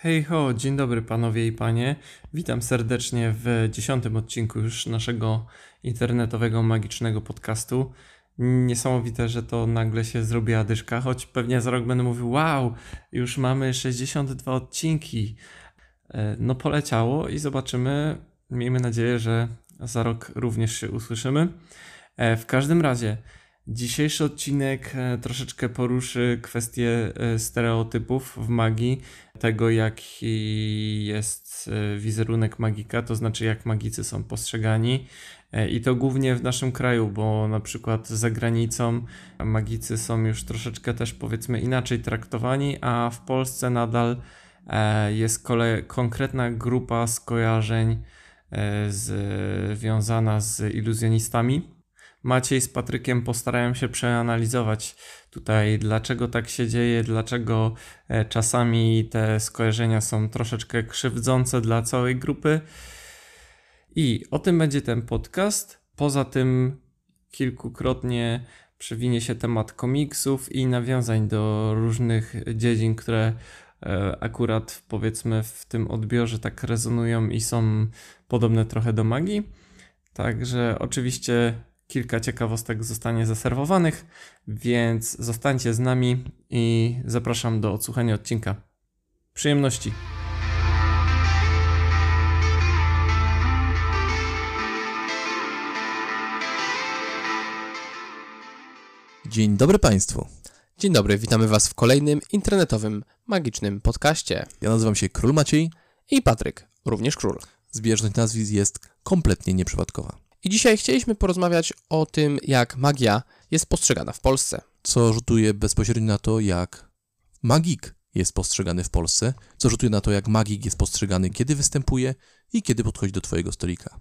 Hej ho, dzień dobry panowie i panie. Witam serdecznie w dziesiątym odcinku już naszego internetowego magicznego podcastu. Niesamowite, że to nagle się zrobiła dyszka, choć pewnie za rok będę mówił, wow, już mamy 62 odcinki. E, no poleciało i zobaczymy. Miejmy nadzieję, że za rok również się usłyszymy. E, w każdym razie, Dzisiejszy odcinek e, troszeczkę poruszy kwestię stereotypów w magii, tego jaki jest e, wizerunek magika, to znaczy jak magicy są postrzegani. I to głównie w naszym kraju, bo na przykład za granicą magicy są już troszeczkę też powiedzmy inaczej traktowani, a w Polsce nadal jest kole, konkretna grupa skojarzeń związana z iluzjonistami Maciej z Patrykiem postarają się przeanalizować tutaj, dlaczego tak się dzieje, dlaczego e, czasami te skojarzenia są troszeczkę krzywdzące dla całej grupy. I o tym będzie ten podcast. Poza tym kilkukrotnie przewinie się temat komiksów i nawiązań do różnych dziedzin, które e, akurat powiedzmy w tym odbiorze tak rezonują i są podobne trochę do magii. Także oczywiście kilka ciekawostek zostanie zaserwowanych, więc zostańcie z nami i zapraszam do odsłuchania odcinka. Przyjemności. Dzień dobry Państwu. Dzień dobry, witamy Was w kolejnym internetowym, magicznym podcaście. Ja nazywam się Król Maciej i Patryk, również Król. Zbieżność nazwisk jest kompletnie nieprzypadkowa. I dzisiaj chcieliśmy porozmawiać o tym, jak magia jest postrzegana w Polsce. Co rzutuje bezpośrednio na to, jak magik jest postrzegany w Polsce, co rzutuje na to, jak magik jest postrzegany, kiedy występuje i kiedy podchodzi do Twojego stolika.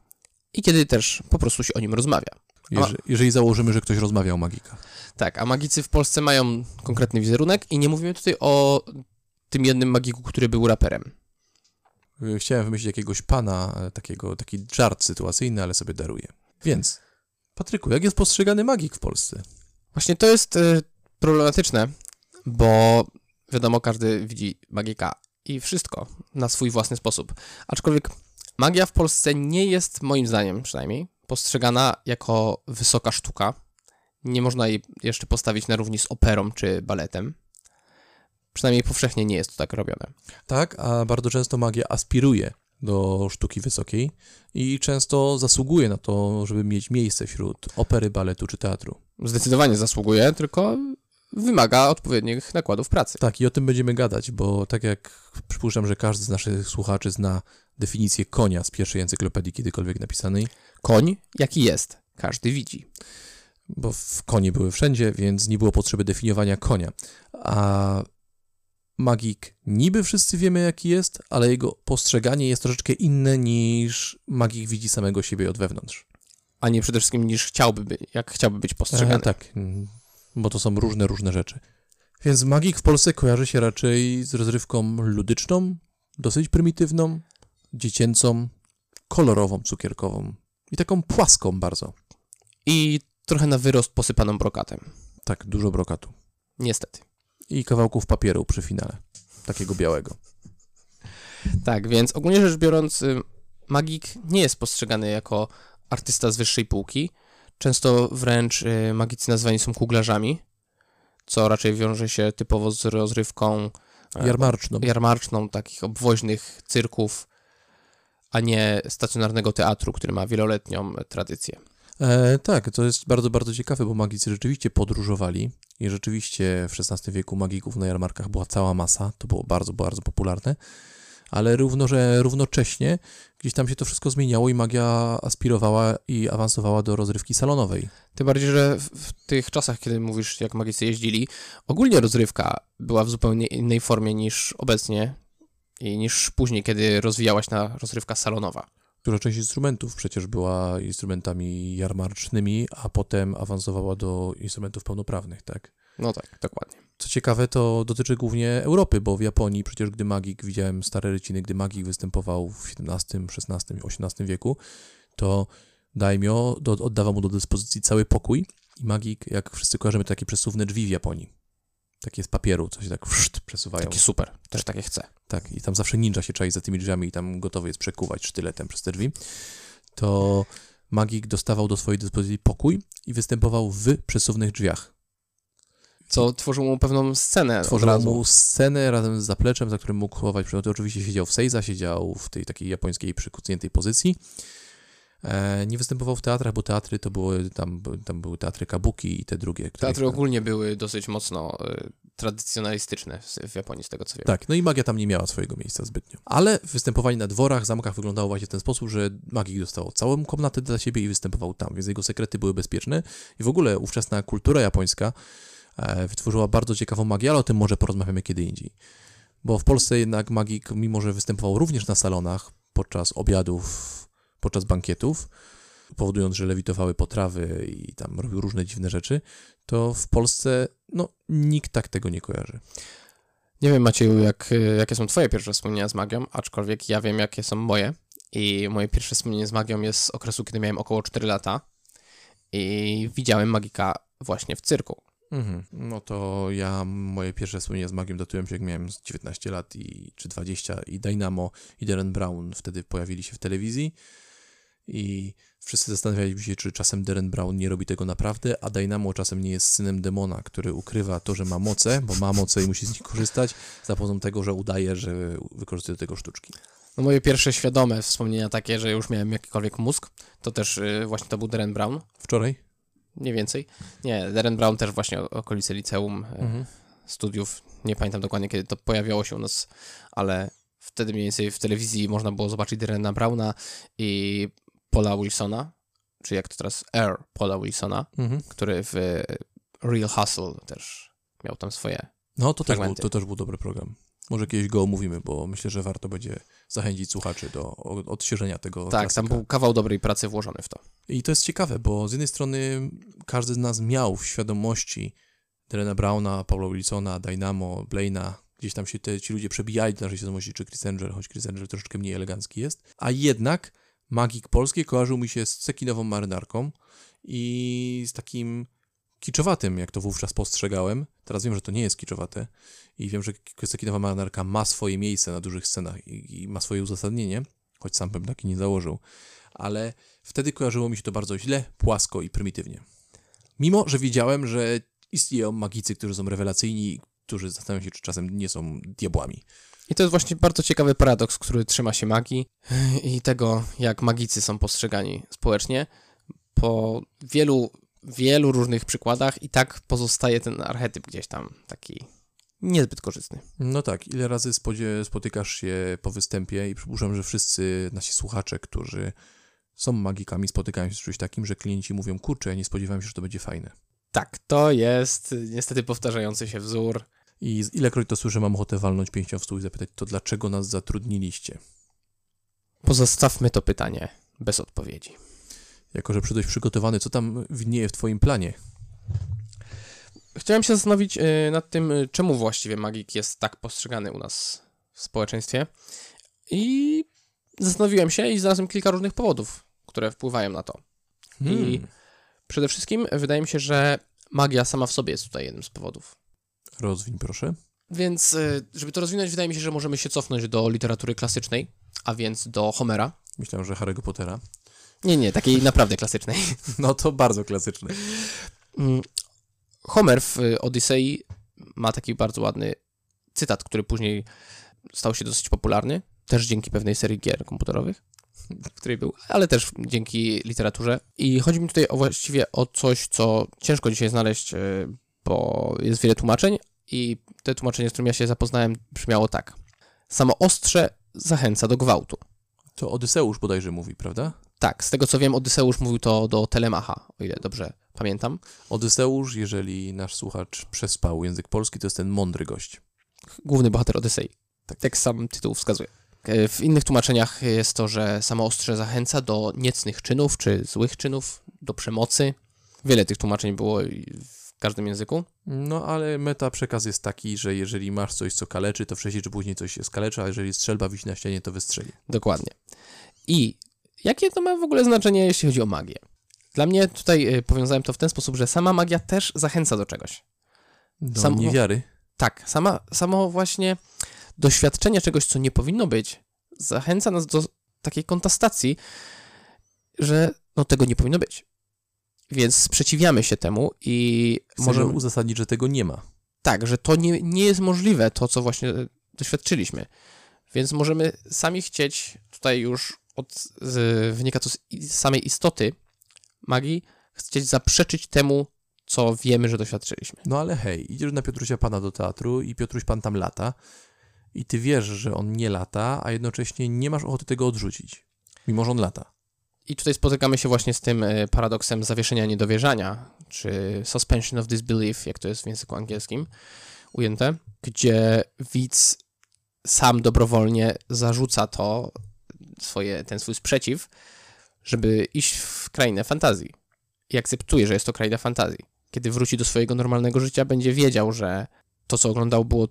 I kiedy też po prostu się o nim rozmawia. Jeżeli, jeżeli założymy, że ktoś rozmawia o magikach. Tak, a magicy w Polsce mają konkretny wizerunek i nie mówimy tutaj o tym jednym magiku, który był raperem. Y, chciałem wymyślić jakiegoś pana, e, takiego, taki żart sytuacyjny, ale sobie daruję. Więc, Patryku, jak jest postrzegany magik w Polsce? Właśnie to jest y, problematyczne, bo wiadomo, każdy widzi magika i wszystko na swój własny sposób. Aczkolwiek magia w Polsce nie jest, moim zdaniem przynajmniej, postrzegana jako wysoka sztuka. Nie można jej jeszcze postawić na równi z operą czy baletem. Przynajmniej powszechnie nie jest to tak robione. Tak, a bardzo często magia aspiruje do sztuki wysokiej i często zasługuje na to, żeby mieć miejsce wśród opery, baletu czy teatru. Zdecydowanie zasługuje, tylko wymaga odpowiednich nakładów pracy. Tak, i o tym będziemy gadać, bo tak jak przypuszczam, że każdy z naszych słuchaczy zna definicję konia z pierwszej encyklopedii kiedykolwiek napisanej. Koń, jaki jest, każdy widzi. Bo w konie były wszędzie, więc nie było potrzeby definiowania konia. A magik niby wszyscy wiemy jaki jest, ale jego postrzeganie jest troszeczkę inne niż magik widzi samego siebie od wewnątrz. A nie przede wszystkim niż chciałby, by, jak chciałby być postrzegany. E, tak, bo to są różne, różne rzeczy. Więc magik w Polsce kojarzy się raczej z rozrywką ludyczną, dosyć prymitywną, dziecięcą, kolorową, cukierkową i taką płaską bardzo. I trochę na wyrost posypaną brokatem. Tak, dużo brokatu. Niestety i kawałków papieru przy finale, takiego białego. Tak, więc ogólnie rzecz biorąc, y, magik nie jest postrzegany jako artysta z wyższej półki. Często wręcz y, magicy nazwani są kuglarzami, co raczej wiąże się typowo z rozrywką e, jarmarczną, jarmarczną takich obwoźnych cyrków, a nie stacjonarnego teatru, który ma wieloletnią tradycję. E, tak, to jest bardzo, bardzo ciekawe, bo magicy rzeczywiście podróżowali i rzeczywiście w XVI wieku magików na jarmarkach była cała masa, to było bardzo, bardzo popularne, ale równo, że równocześnie gdzieś tam się to wszystko zmieniało i magia aspirowała i awansowała do rozrywki salonowej. Tym bardziej, że w tych czasach, kiedy mówisz, jak magicy jeździli, ogólnie rozrywka była w zupełnie innej formie niż obecnie i niż później, kiedy rozwijała się na rozrywka salonowa. Duża część instrumentów przecież była instrumentami jarmarcznymi, a potem awansowała do instrumentów pełnoprawnych, tak? No tak, dokładnie. Co ciekawe, to dotyczy głównie Europy, bo w Japonii przecież gdy magik, widziałem stare ryciny, gdy magik występował w XVII, XVI, XVIII wieku, to daimyo oddawał mu do dyspozycji cały pokój i magik, jak wszyscy kojarzymy, to takie przesuwne drzwi w Japonii. Takie z papieru, coś tak wszt, przesuwają. Taki super, też takie chcę. Tak, i tam zawsze ninja się czai za tymi drzwiami i tam gotowy jest przekuwać sztyletem przez te drzwi. To magik dostawał do swojej dyspozycji pokój i występował w przesuwnych drzwiach. Co tworzyło mu pewną scenę od Tworzył razu. mu scenę razem z zapleczem, za którym mógł chować przedmioty. Oczywiście siedział w sejza, siedział w tej takiej japońskiej przykucniętej pozycji. E, nie występował w teatrach, bo teatry to były, tam, tam były teatry kabuki i te drugie. Teatry ogólnie były dosyć mocno y, tradycjonalistyczne w, w Japonii, z tego co wiem. Tak, no i magia tam nie miała swojego miejsca zbytnio. Ale występowanie na dworach, zamkach wyglądało właśnie w ten sposób, że magik dostał całą komnatę dla siebie i występował tam, więc jego sekrety były bezpieczne. I w ogóle ówczesna kultura japońska e, wytworzyła bardzo ciekawą magię, ale o tym może porozmawiamy kiedy indziej. Bo w Polsce jednak magik, mimo że występował również na salonach, podczas obiadów, podczas bankietów, powodując, że lewitowały potrawy i tam robił różne dziwne rzeczy, to w Polsce, no, nikt tak tego nie kojarzy. Nie wiem, Macieju, jak, jakie są twoje pierwsze wspomnienia z magią, aczkolwiek ja wiem, jakie są moje. I moje pierwsze wspomnienie z magią jest z okresu, kiedy miałem około 4 lata i widziałem magika właśnie w cyrku. Mhm. No to ja, moje pierwsze wspomnienia z magią datują się jak miałem z 19 lat i, czy 20 i Dynamo i Darren Brown wtedy pojawili się w telewizji i wszyscy zastanawialiśmy się, czy czasem Darren Brown nie robi tego naprawdę, a Dynamo czasem nie jest synem demona, który ukrywa to, że ma moce, bo ma moce i musi z nich korzystać, za pomocą tego, że udaje, że wykorzystuje do tego sztuczki. No moje pierwsze świadome wspomnienia takie, że już miałem jakikolwiek mózg, to też y, właśnie to był Darren Brown, Wczoraj? mniej więcej. Nie, Darren Brown też właśnie okolice liceum, y, Mhm. studiów, nie pamiętam dokładnie kiedy to pojawiało się u nas, ale wtedy mniej więcej w telewizji można było zobaczyć Darrena Browna i Paula Wilsona, czy jak to teraz Air Paula Wilsona, Mhm. który w Real Hustle też miał tam swoje. No to też, był, to też był dobry program. Może kiedyś go omówimy, bo myślę, że warto będzie zachęcić słuchaczy do odświeżenia tego tak, klasyka. tam był kawał dobrej pracy włożony w to. I to jest ciekawe, bo z jednej strony każdy z nas miał w świadomości Drena Browna, Paula Wilsona, Dynamo, Blaina, gdzieś tam się te, ci ludzie przebijali do naszej świadomości, czy Chris Angel, choć Chris Angel troszeczkę mniej elegancki jest, a jednak magik polski kojarzył mi się z cekinową marynarką i z takim kiczowatym, jak to wówczas postrzegałem. Teraz wiem, że to nie jest kiczowate i wiem, że cekinowa marynarka ma swoje miejsce na dużych scenach i, i ma swoje uzasadnienie, choć sam bym taki nie założył, ale wtedy kojarzyło mi się to bardzo źle, płasko i prymitywnie. Mimo, że wiedziałem, że istnieją magicy, którzy są rewelacyjni, którzy zastanawiają się, czy czasem nie są diabłami. I to jest właśnie bardzo ciekawy paradoks, który trzyma się magii i tego, jak magicy są postrzegani społecznie. Po wielu, wielu różnych przykładach i tak pozostaje ten archetyp gdzieś tam taki niezbyt korzystny. No tak, ile razy spodzie- spotykasz się po występie i przypuszczam, że wszyscy nasi słuchacze, którzy są magikami, spotykają się z czymś takim, że klienci mówią, kurczę, nie spodziewałem się, że to będzie fajne. Tak, to jest niestety powtarzający się wzór. I ilekroć to słyszę, mam ochotę walnąć pięścią w stół i zapytać, to dlaczego nas zatrudniliście? Pozostawmy to pytanie bez odpowiedzi. Jako, że przyszedłeś przygotowany, co tam widnieje w twoim planie? Chciałem się zastanowić y, nad tym, y, czemu właściwie magik jest tak postrzegany u nas w społeczeństwie. I zastanowiłem się i znalazłem kilka różnych powodów, które wpływają na to. I przede wszystkim wydaje mi się, że magia sama w sobie jest tutaj jednym z powodów. Rozwiń, proszę. Więc, y, żeby to rozwinąć, wydaje mi się, że możemy się cofnąć do literatury klasycznej, a więc do Homera. Myślałem, że Harry'ego Pottera. Nie, nie, takiej naprawdę klasycznej. No to bardzo klasyczny. Mm, Homer w y, Odysei ma taki bardzo ładny cytat, który później stał się dosyć popularny, też dzięki pewnej serii gier komputerowych, w której był, ale też dzięki literaturze. I chodzi mi tutaj o właściwie o coś, co ciężko dzisiaj znaleźć, y, bo jest wiele tłumaczeń i te tłumaczenie, z którym ja się zapoznałem, brzmiało tak. Samo ostrze zachęca do gwałtu. To Odyseusz bodajże mówi, prawda? Tak, z tego co wiem, Odyseusz mówił to do Telemacha, o ile dobrze pamiętam. Odyseusz, jeżeli nasz słuchacz przespał język polski, to jest ten mądry gość. główny bohater Odysei. Tak, tak sam tytuł wskazuje. E, W innych tłumaczeniach jest to, że samo ostrze zachęca do niecnych czynów czy złych czynów, do przemocy. Wiele tych tłumaczeń było w każdym języku. No ale meta przekaz jest taki, że jeżeli masz coś, co kaleczy, to wcześniej czy później coś się skaleczy, a jeżeli strzelba wisi na ścianie, to wystrzeli. Dokładnie. I jakie to ma w ogóle znaczenie, jeśli chodzi o magię? Dla mnie tutaj e, powiązałem to w ten sposób, że sama magia też zachęca do czegoś. Do Samo- niewiary. Tak, sama, samo właśnie doświadczenie czegoś, co nie powinno być, zachęca nas do takiej kontestacji, że no tego nie powinno być. Więc sprzeciwiamy się temu i Chcemy możemy... uzasadnić, że tego nie ma. Tak, że to nie, nie jest możliwe, to co właśnie e, doświadczyliśmy. Więc możemy sami chcieć, tutaj już od, z, wynika to z samej istoty magii, chcieć zaprzeczyć temu, co wiemy, że doświadczyliśmy. No ale hej, idziesz na Piotrusia Pana do teatru i Piotruś Pan tam lata i ty wiesz, że on nie lata, a jednocześnie nie masz ochoty tego odrzucić, mimo że on lata. I tutaj spotykamy się właśnie z tym e, paradoksem zawieszenia niedowierzania, czy suspension of disbelief, jak to jest w języku angielskim ujęte, gdzie widz sam dobrowolnie zarzuca to, swoje, ten swój sprzeciw, żeby iść w krainę fantazji. I akceptuje, że jest to kraina fantazji. Kiedy wróci do swojego normalnego życia, będzie wiedział, że to, co oglądał, było,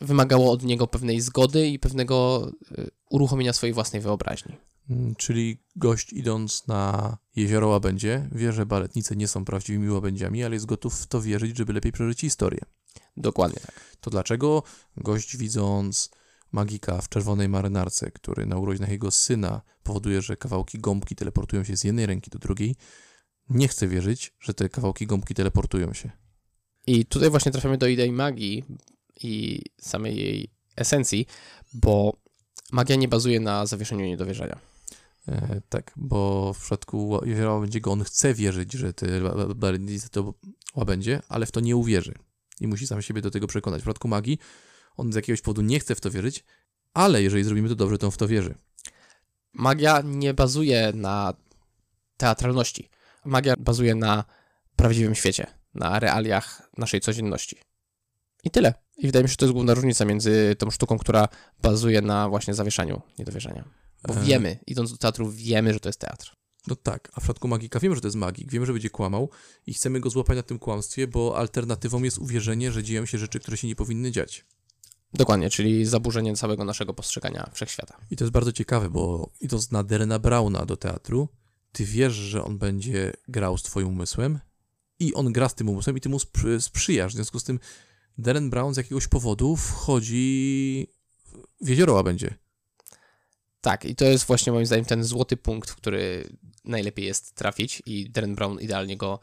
wymagało od niego pewnej zgody i pewnego e, uruchomienia swojej własnej wyobraźni. Mm, Czyli gość idąc na jezioro Łabędzie wie, że baletnice nie są prawdziwymi łabędziami, ale jest gotów w to wierzyć, żeby lepiej przeżyć historię. Dokładnie tak. To dlaczego gość widząc magika w czerwonej marynarce, który na urodzinach jego syna powoduje, że kawałki gąbki teleportują się z jednej ręki do drugiej, nie chce wierzyć, że te kawałki gąbki teleportują się. I tutaj właśnie trafiamy do idei magii i samej jej esencji, bo magia nie bazuje na zawieszeniu niedowierzania. E, tak, bo w przypadku Łabędziego on chce wierzyć, że te to łabędzie, ale w to nie uwierzy. I musi sam siebie do tego przekonać. W przypadku magii on z jakiegoś powodu nie chce w to wierzyć, ale jeżeli zrobimy to dobrze, to on w to wierzy. Magia nie bazuje na teatralności. Magia bazuje na prawdziwym świecie, na realiach naszej codzienności. I tyle. I wydaje mi się, że to jest główna różnica między tą sztuką, która bazuje na właśnie zawieszaniu niedowierzania. Bo E, wiemy, idąc do teatru, wiemy, że to jest teatr. No tak, a w przypadku magika wiemy, że to jest magik, wiemy, że będzie kłamał i chcemy go złapać na tym kłamstwie, bo alternatywą jest uwierzenie, że dzieją się rzeczy, które się nie powinny dziać. Dokładnie, czyli zaburzenie całego naszego postrzegania wszechświata. I to jest bardzo ciekawe, bo idąc na Derena Brauna do teatru, ty wiesz, że on będzie grał z twoim umysłem i on gra z tym umysłem i ty mu sprzy- sprzyjasz. W związku z tym Deren Brown z jakiegoś powodu wchodzi w jezioro łabędzie. Tak, i to jest właśnie moim zdaniem ten złoty punkt, w który najlepiej jest trafić i Darren Brown idealnie go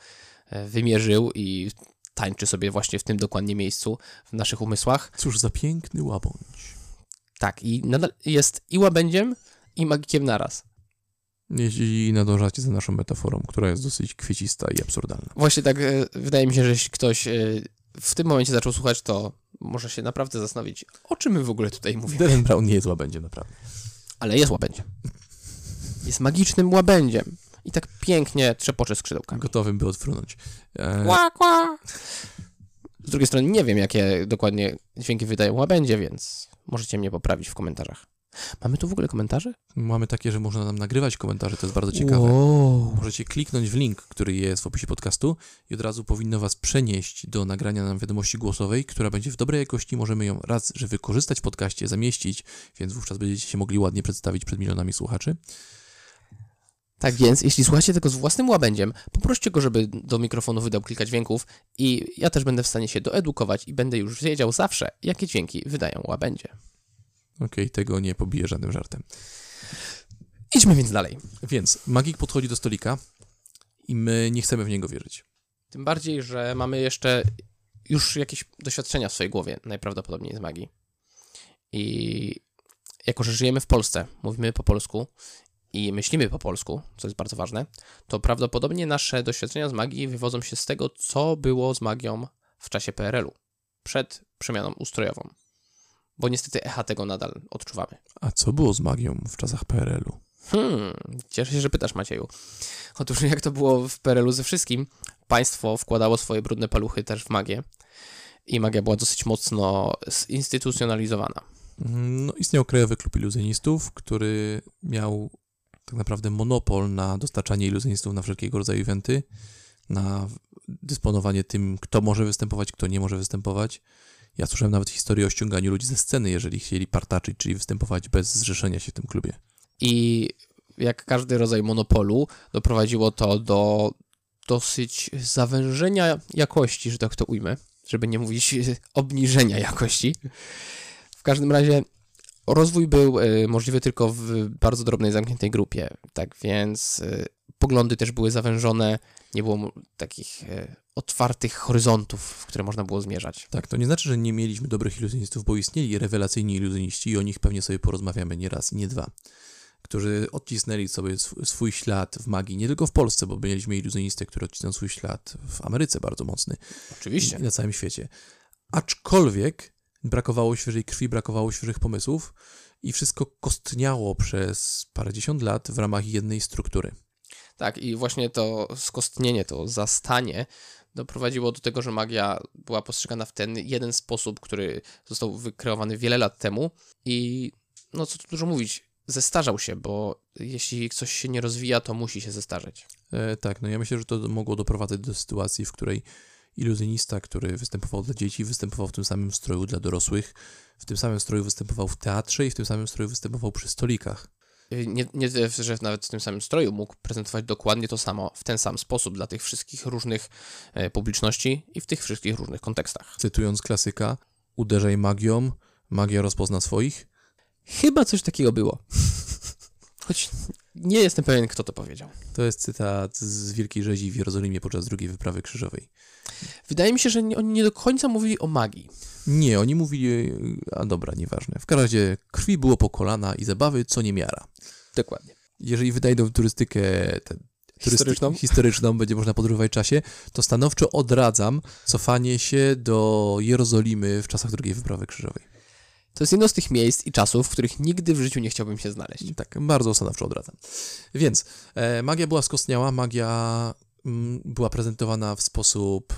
e, wymierzył i tańczy sobie właśnie w tym dokładnie miejscu w naszych umysłach. Cóż za piękny łabędź. Tak, i nadal jest i łabędziem, i magikiem naraz. Jeśli nadążacie za naszą metaforą, która jest dosyć kwiecista i absurdalna. Właśnie tak e, wydaje mi się, że jeśli ktoś e, w tym momencie zaczął słuchać, to może się naprawdę zastanowić, o czym my w ogóle tutaj mówimy. Deren Brown nie jest łabędziem, naprawdę. Ale jest łabędziem. Jest magicznym łabędziem. I tak pięknie trzepocze skrzydełkami. Gotowym, by odfrunąć. E, Kła, kła. Z drugiej strony nie wiem, jakie dokładnie dźwięki wydają łabędzie, więc możecie mnie poprawić w komentarzach. Mamy tu w ogóle komentarze? Mamy takie, że można nam nagrywać komentarze, to jest bardzo ciekawe. Wow. Możecie kliknąć w link, który jest w opisie podcastu i od razu powinno Was przenieść do nagrania nam wiadomości głosowej, która będzie w dobrej jakości. Możemy ją raz, że wykorzystać w podcaście, zamieścić, więc wówczas będziecie się mogli ładnie przedstawić przed milionami słuchaczy. Tak więc, jeśli słuchacie tego z własnym łabędziem, poproście go, żeby do mikrofonu wydał kilka dźwięków i ja też będę w stanie się doedukować i będę już wiedział zawsze, jakie dźwięki wydają łabędzie. Okej, tego nie pobiję żadnym żartem. Idźmy więc dalej. Więc magik podchodzi do stolika i my nie chcemy w niego wierzyć. Tym bardziej, że mamy jeszcze już jakieś doświadczenia w swojej głowie, najprawdopodobniej z magii. I jako, że żyjemy w Polsce, mówimy po polsku i myślimy po polsku, co jest bardzo ważne, to prawdopodobnie nasze doświadczenia z magii wywodzą się z tego, co było z magią w czasie PRL-u, przed przemianą ustrojową. Bo niestety echa tego nadal odczuwamy. A co było z magią w czasach PRL-u? Hmm, cieszę się, że pytasz, Macieju. Otóż jak to było w PRL-u ze wszystkim, państwo wkładało swoje brudne paluchy też w magię i magia była dosyć mocno zinstytucjonalizowana. No, istniał Krajowy Klub Iluzjonistów, który miał tak naprawdę monopol na dostarczanie iluzjonistów na wszelkiego rodzaju eventy, na dysponowanie tym, kto może występować, kto nie może występować. Ja słyszałem nawet historię o ściąganiu ludzi ze sceny, jeżeli chcieli partaczyć, czyli występować bez zrzeszenia się w tym klubie. I jak każdy rodzaj monopolu, doprowadziło to do dosyć zawężenia jakości, że tak to ujmę. żeby nie mówić obniżenia jakości. W każdym razie rozwój był e, możliwy tylko w bardzo drobnej, zamkniętej grupie, tak więc e, poglądy też były zawężone, nie było takich e, otwartych horyzontów, w które można było zmierzać. Tak, to nie znaczy, że nie mieliśmy dobrych iluzjonistów, bo istnieli rewelacyjni iluzjoniści i o nich pewnie sobie porozmawiamy nie raz i nie dwa, którzy odcisnęli sobie sw- swój ślad w magii, nie tylko w Polsce, bo mieliśmy iluzjonistę, który odcisnął swój ślad w Ameryce bardzo mocny Oczywiście. i na całym świecie. Aczkolwiek brakowało świeżej krwi, brakowało świeżych pomysłów i wszystko kostniało przez parędziesiąt lat w ramach jednej struktury. Tak, i właśnie to skostnienie, to zastanie doprowadziło do tego, że magia była postrzegana w ten jeden sposób, który został wykreowany wiele lat temu i no co tu dużo mówić, zestarzał się, bo jeśli coś się nie rozwija, to musi się zestarzeć. E, tak, no ja myślę, że to mogło doprowadzać do sytuacji, w której iluzjonista, który występował dla dzieci, występował w tym samym stroju dla dorosłych, w tym samym stroju występował w teatrze i w tym samym stroju występował przy stolikach. Y, Nie, nie, że nawet w tym samym stroju mógł prezentować dokładnie to samo, w ten sam sposób dla tych wszystkich różnych e, publiczności i w tych wszystkich różnych kontekstach. Cytując klasyka, uderzaj magią, magia rozpozna swoich. Chyba coś takiego było. Choć nie jestem pewien, kto to powiedział. To jest cytat z Wielkiej Rzezi w Jerozolimie podczas drugiej wyprawy krzyżowej. Wydaje mi się, że nie, oni nie do końca mówili o magii. Nie, oni mówili, a dobra, nieważne. W każdym razie krwi było po kolana i zabawy co niemiara. Dokładnie. Jeżeli wydajną turystykę tę Historyczną? historyczną będzie można podróżować w czasie, to stanowczo odradzam cofanie się do Jerozolimy w czasach drugiej wyprawy krzyżowej. To jest jedno z tych miejsc i czasów, w których nigdy w życiu nie chciałbym się znaleźć. Tak, bardzo stanowczo odradzam. Więc e, magia była skostniała, magia mm, była prezentowana w sposób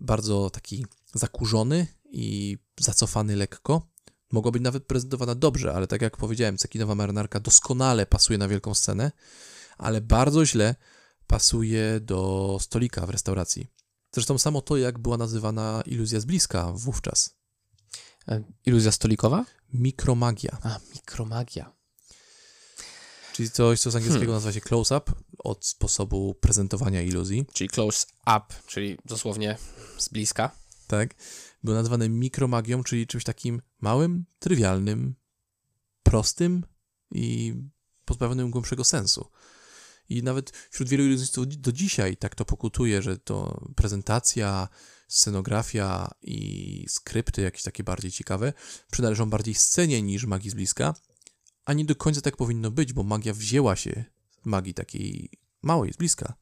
bardzo taki zakurzony i zacofany lekko. Mogła być nawet prezentowana dobrze, ale tak jak powiedziałem, cekinowa marynarka doskonale pasuje na wielką scenę, ale bardzo źle pasuje do stolika w restauracji. Zresztą samo to, jak była nazywana iluzja z bliska wówczas. E, Iluzja stolikowa? Mikromagia. A, mikromagia. Czyli coś, co z angielskiego nazywa się close-up, od sposobu prezentowania iluzji, Czyli close up, czyli dosłownie z bliska. tak? Było nazwane mikromagią, czyli czymś takim małym, trywialnym, prostym i pozbawionym głębszego sensu. I nawet wśród wielu iluzjonistów do dzisiaj tak to pokutuje, że to prezentacja, scenografia i skrypty jakieś takie bardziej ciekawe przynależą bardziej scenie niż magii z bliska, a nie do końca tak powinno być, bo magia wzięła się z magii takiej małej, z bliska.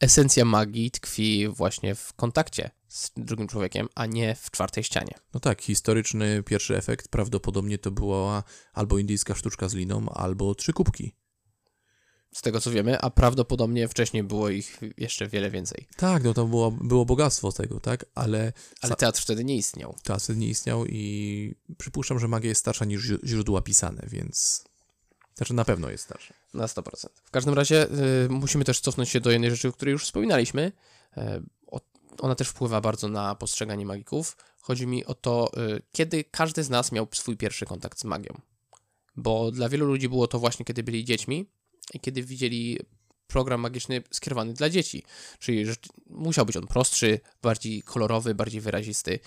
Esencja magii tkwi właśnie w kontakcie z drugim człowiekiem, a nie w czwartej ścianie. No tak, historyczny pierwszy efekt prawdopodobnie to była albo indyjska sztuczka z liną, albo trzy kubki. Z tego co wiemy, a prawdopodobnie wcześniej było ich jeszcze wiele więcej. Tak, no to było, było bogactwo tego, tak? Ale Ale teatr wtedy nie istniał. teatr nie istniał i przypuszczam, że magia jest starsza niż źró- źródła pisane, więc... Znaczy na pewno jest starsza. Na 100%. W każdym razie y, musimy też cofnąć się do jednej rzeczy, o której już wspominaliśmy. Y, o, ona też wpływa bardzo na postrzeganie magików. Chodzi mi o to, y, kiedy każdy z nas miał swój pierwszy kontakt z magią. Bo dla wielu ludzi było to właśnie, kiedy byli dziećmi kiedy widzieli program magiczny skierowany dla dzieci. Czyli że musiał być on prostszy, bardziej kolorowy, bardziej wyrazisty.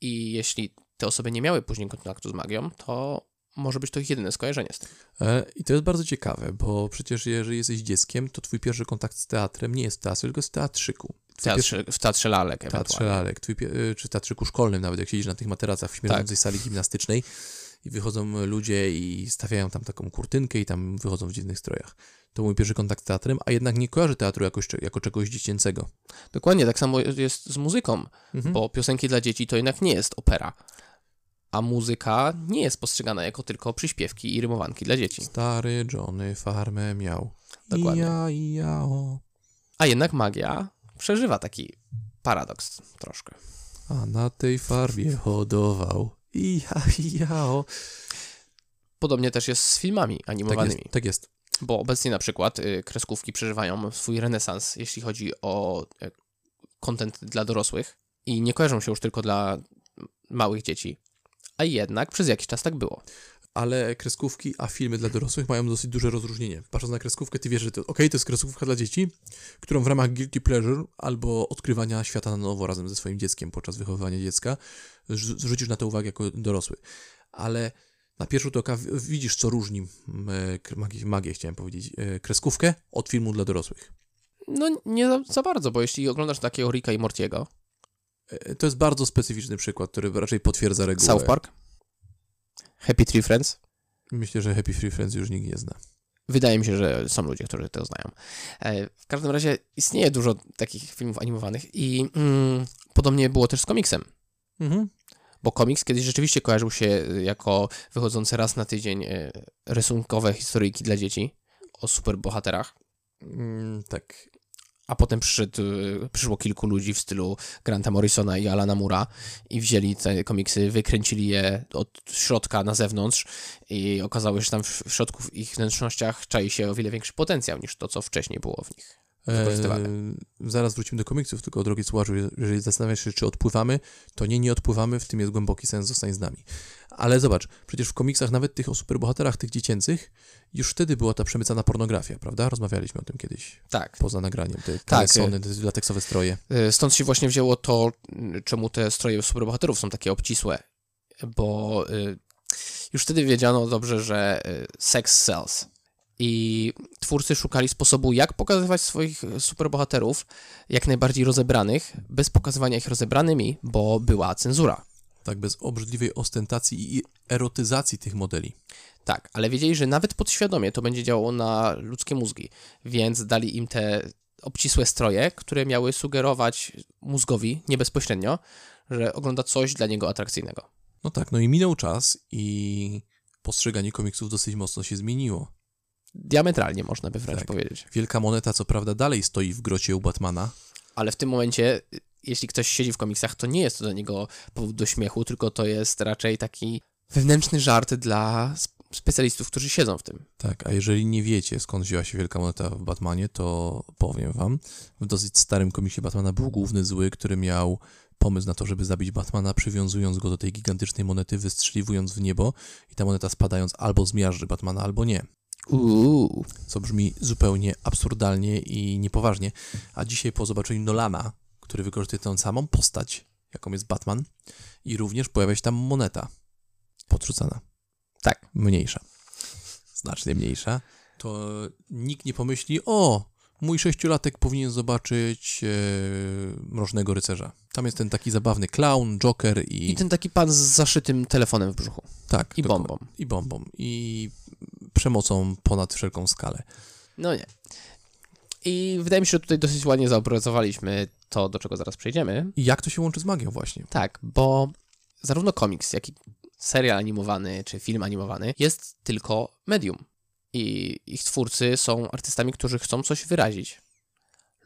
I jeśli te osoby nie miały później kontaktu z magią, to może być to ich jedyne skojarzenie z tym. E, I to jest bardzo ciekawe, bo przecież jeżeli jesteś dzieckiem, to twój pierwszy kontakt z teatrem nie jest w teatrze, tylko w teatrzyku. W pierwszy- teatrze, w teatrze lalek teatrze lalek, twój, y, czy teatrzyku szkolnym, nawet jak siedzisz na tych materacach w śmierdzącej sali gimnastycznej i wychodzą ludzie i stawiają tam taką kurtynkę i tam wychodzą w dziwnych strojach. To mój pierwszy kontakt z teatrem, a jednak nie kojarzę teatru jakoś, jako czegoś dziecięcego. Dokładnie, tak samo jest z muzyką, Mhm. bo piosenki dla dzieci to jednak nie jest opera. A muzyka nie jest postrzegana jako tylko przyśpiewki i rymowanki dla dzieci. Stary Johnny farmę miał. Dokładnie. Ja, ja, o. A jednak magia przeżywa taki paradoks troszkę. A na tej farmie hodował. I ja, i ja, o. Podobnie też jest z filmami Tak animowanymi, jest, tak jest. bo obecnie na przykład y, kreskówki przeżywają swój renesans, jeśli chodzi o y, content dla dorosłych i nie kojarzą się już tylko dla małych dzieci. A jednak przez jakiś czas tak było. Ale kreskówki, a filmy dla dorosłych mają dosyć duże rozróżnienie. Patrząc na kreskówkę, ty wiesz, że to, okej, to jest kreskówka dla dzieci, którą w ramach guilty pleasure albo odkrywania świata na nowo razem ze swoim dzieckiem podczas wychowywania dziecka zwrócisz na to uwagę jako dorosły. Ale na pierwszy rzut oka widzisz, co różni m, e, magię, magię, chciałem powiedzieć, e, kreskówkę od filmu dla dorosłych. No nie za, za bardzo, bo jeśli oglądasz takiego Ricka i Mortiego, E, To jest bardzo specyficzny przykład, który raczej potwierdza regułę. South Park, Happy Tree Friends, Myślę, że Happy Free Friends już nikt nie zna. Wydaje mi się, że są ludzie, którzy to znają. E, W każdym razie istnieje dużo takich filmów animowanych i mm, podobnie było też z komiksem. Mhm. Bo komiks kiedyś rzeczywiście kojarzył się jako wychodzące raz na tydzień y, rysunkowe historyjki dla dzieci o superbohaterach, Mm, tak. A potem przyszedł, y, przyszło kilku ludzi w stylu Granta Morrisona i Alana Mura i wzięli te komiksy, wykręcili je od środka na zewnątrz i okazało się, że tam w środku w ich wnętrznościach czai się o wiele większy potencjał niż to, co wcześniej było w nich. Wykorzystywane. E, zaraz wrócimy do komiksów, tylko drogi słuchaczu, jeżeli zastanawiasz się, czy odpływamy, to nie, nie odpływamy, w tym jest głęboki sens, zostań z nami. Ale zobacz, przecież w komiksach, nawet tych o superbohaterach, tych dziecięcych, już wtedy była ta przemycana pornografia, prawda? Rozmawialiśmy o tym kiedyś, Tak. poza nagraniem, te Tak, kalesony, te lateksowe stroje. Y, Stąd się właśnie wzięło to, y, czemu te stroje superbohaterów są takie obcisłe, bo y, już wtedy wiedziano dobrze, że y, sex sells. I twórcy szukali sposobu, jak pokazywać swoich superbohaterów jak najbardziej rozebranych, bez pokazywania ich rozebranymi, bo była cenzura. Tak, bez obrzydliwej ostentacji i erotyzacji tych modeli. Tak, ale wiedzieli, że nawet podświadomie to będzie działało na ludzkie mózgi, więc dali im te obcisłe stroje, które miały sugerować mózgowi nie bezpośrednio, że ogląda coś dla niego atrakcyjnego. No tak, no i minął czas i postrzeganie komiksów dosyć mocno się zmieniło. Diametralnie można by wręcz Tak. powiedzieć. Wielka moneta, co prawda, dalej stoi w grocie u Batmana, Ale w tym momencie, jeśli ktoś siedzi w komiksach, to nie jest to dla niego powód do śmiechu, tylko to jest raczej taki wewnętrzny żart dla sp- specjalistów, którzy siedzą w tym. Tak, a jeżeli nie wiecie, skąd wzięła się Wielka Moneta w Batmanie, to powiem wam. W dosyć starym komiksie Batmana był główny zły, który miał pomysł na to, żeby zabić Batmana, przywiązując go do tej gigantycznej monety, wystrzeliwując w niebo i ta moneta spadając albo zmiażdży Batmana, albo nie. Uuu. Co brzmi zupełnie absurdalnie i niepoważnie. A dzisiaj po zobaczeniu Nolana, który wykorzystuje tę samą postać, jaką jest Batman, i również pojawia się tam moneta podrzucana. Tak. Mniejsza. Znacznie mniejsza. To nikt nie pomyśli, o, mój sześciolatek powinien zobaczyć e, Mrocznego Rycerza. Tam jest ten taki zabawny clown, Joker i... I ten taki pan z zaszytym telefonem w brzuchu. tak, I bombą. I bombą. I przemocą ponad wszelką skalę. No nie. I wydaje mi się, że tutaj dosyć ładnie zaobrazowaliśmy to, do czego zaraz przejdziemy. I jak to się łączy z magią właśnie? Tak, bo zarówno komiks, jak i serial animowany czy film animowany jest tylko medium. I ich twórcy są artystami, którzy chcą coś wyrazić.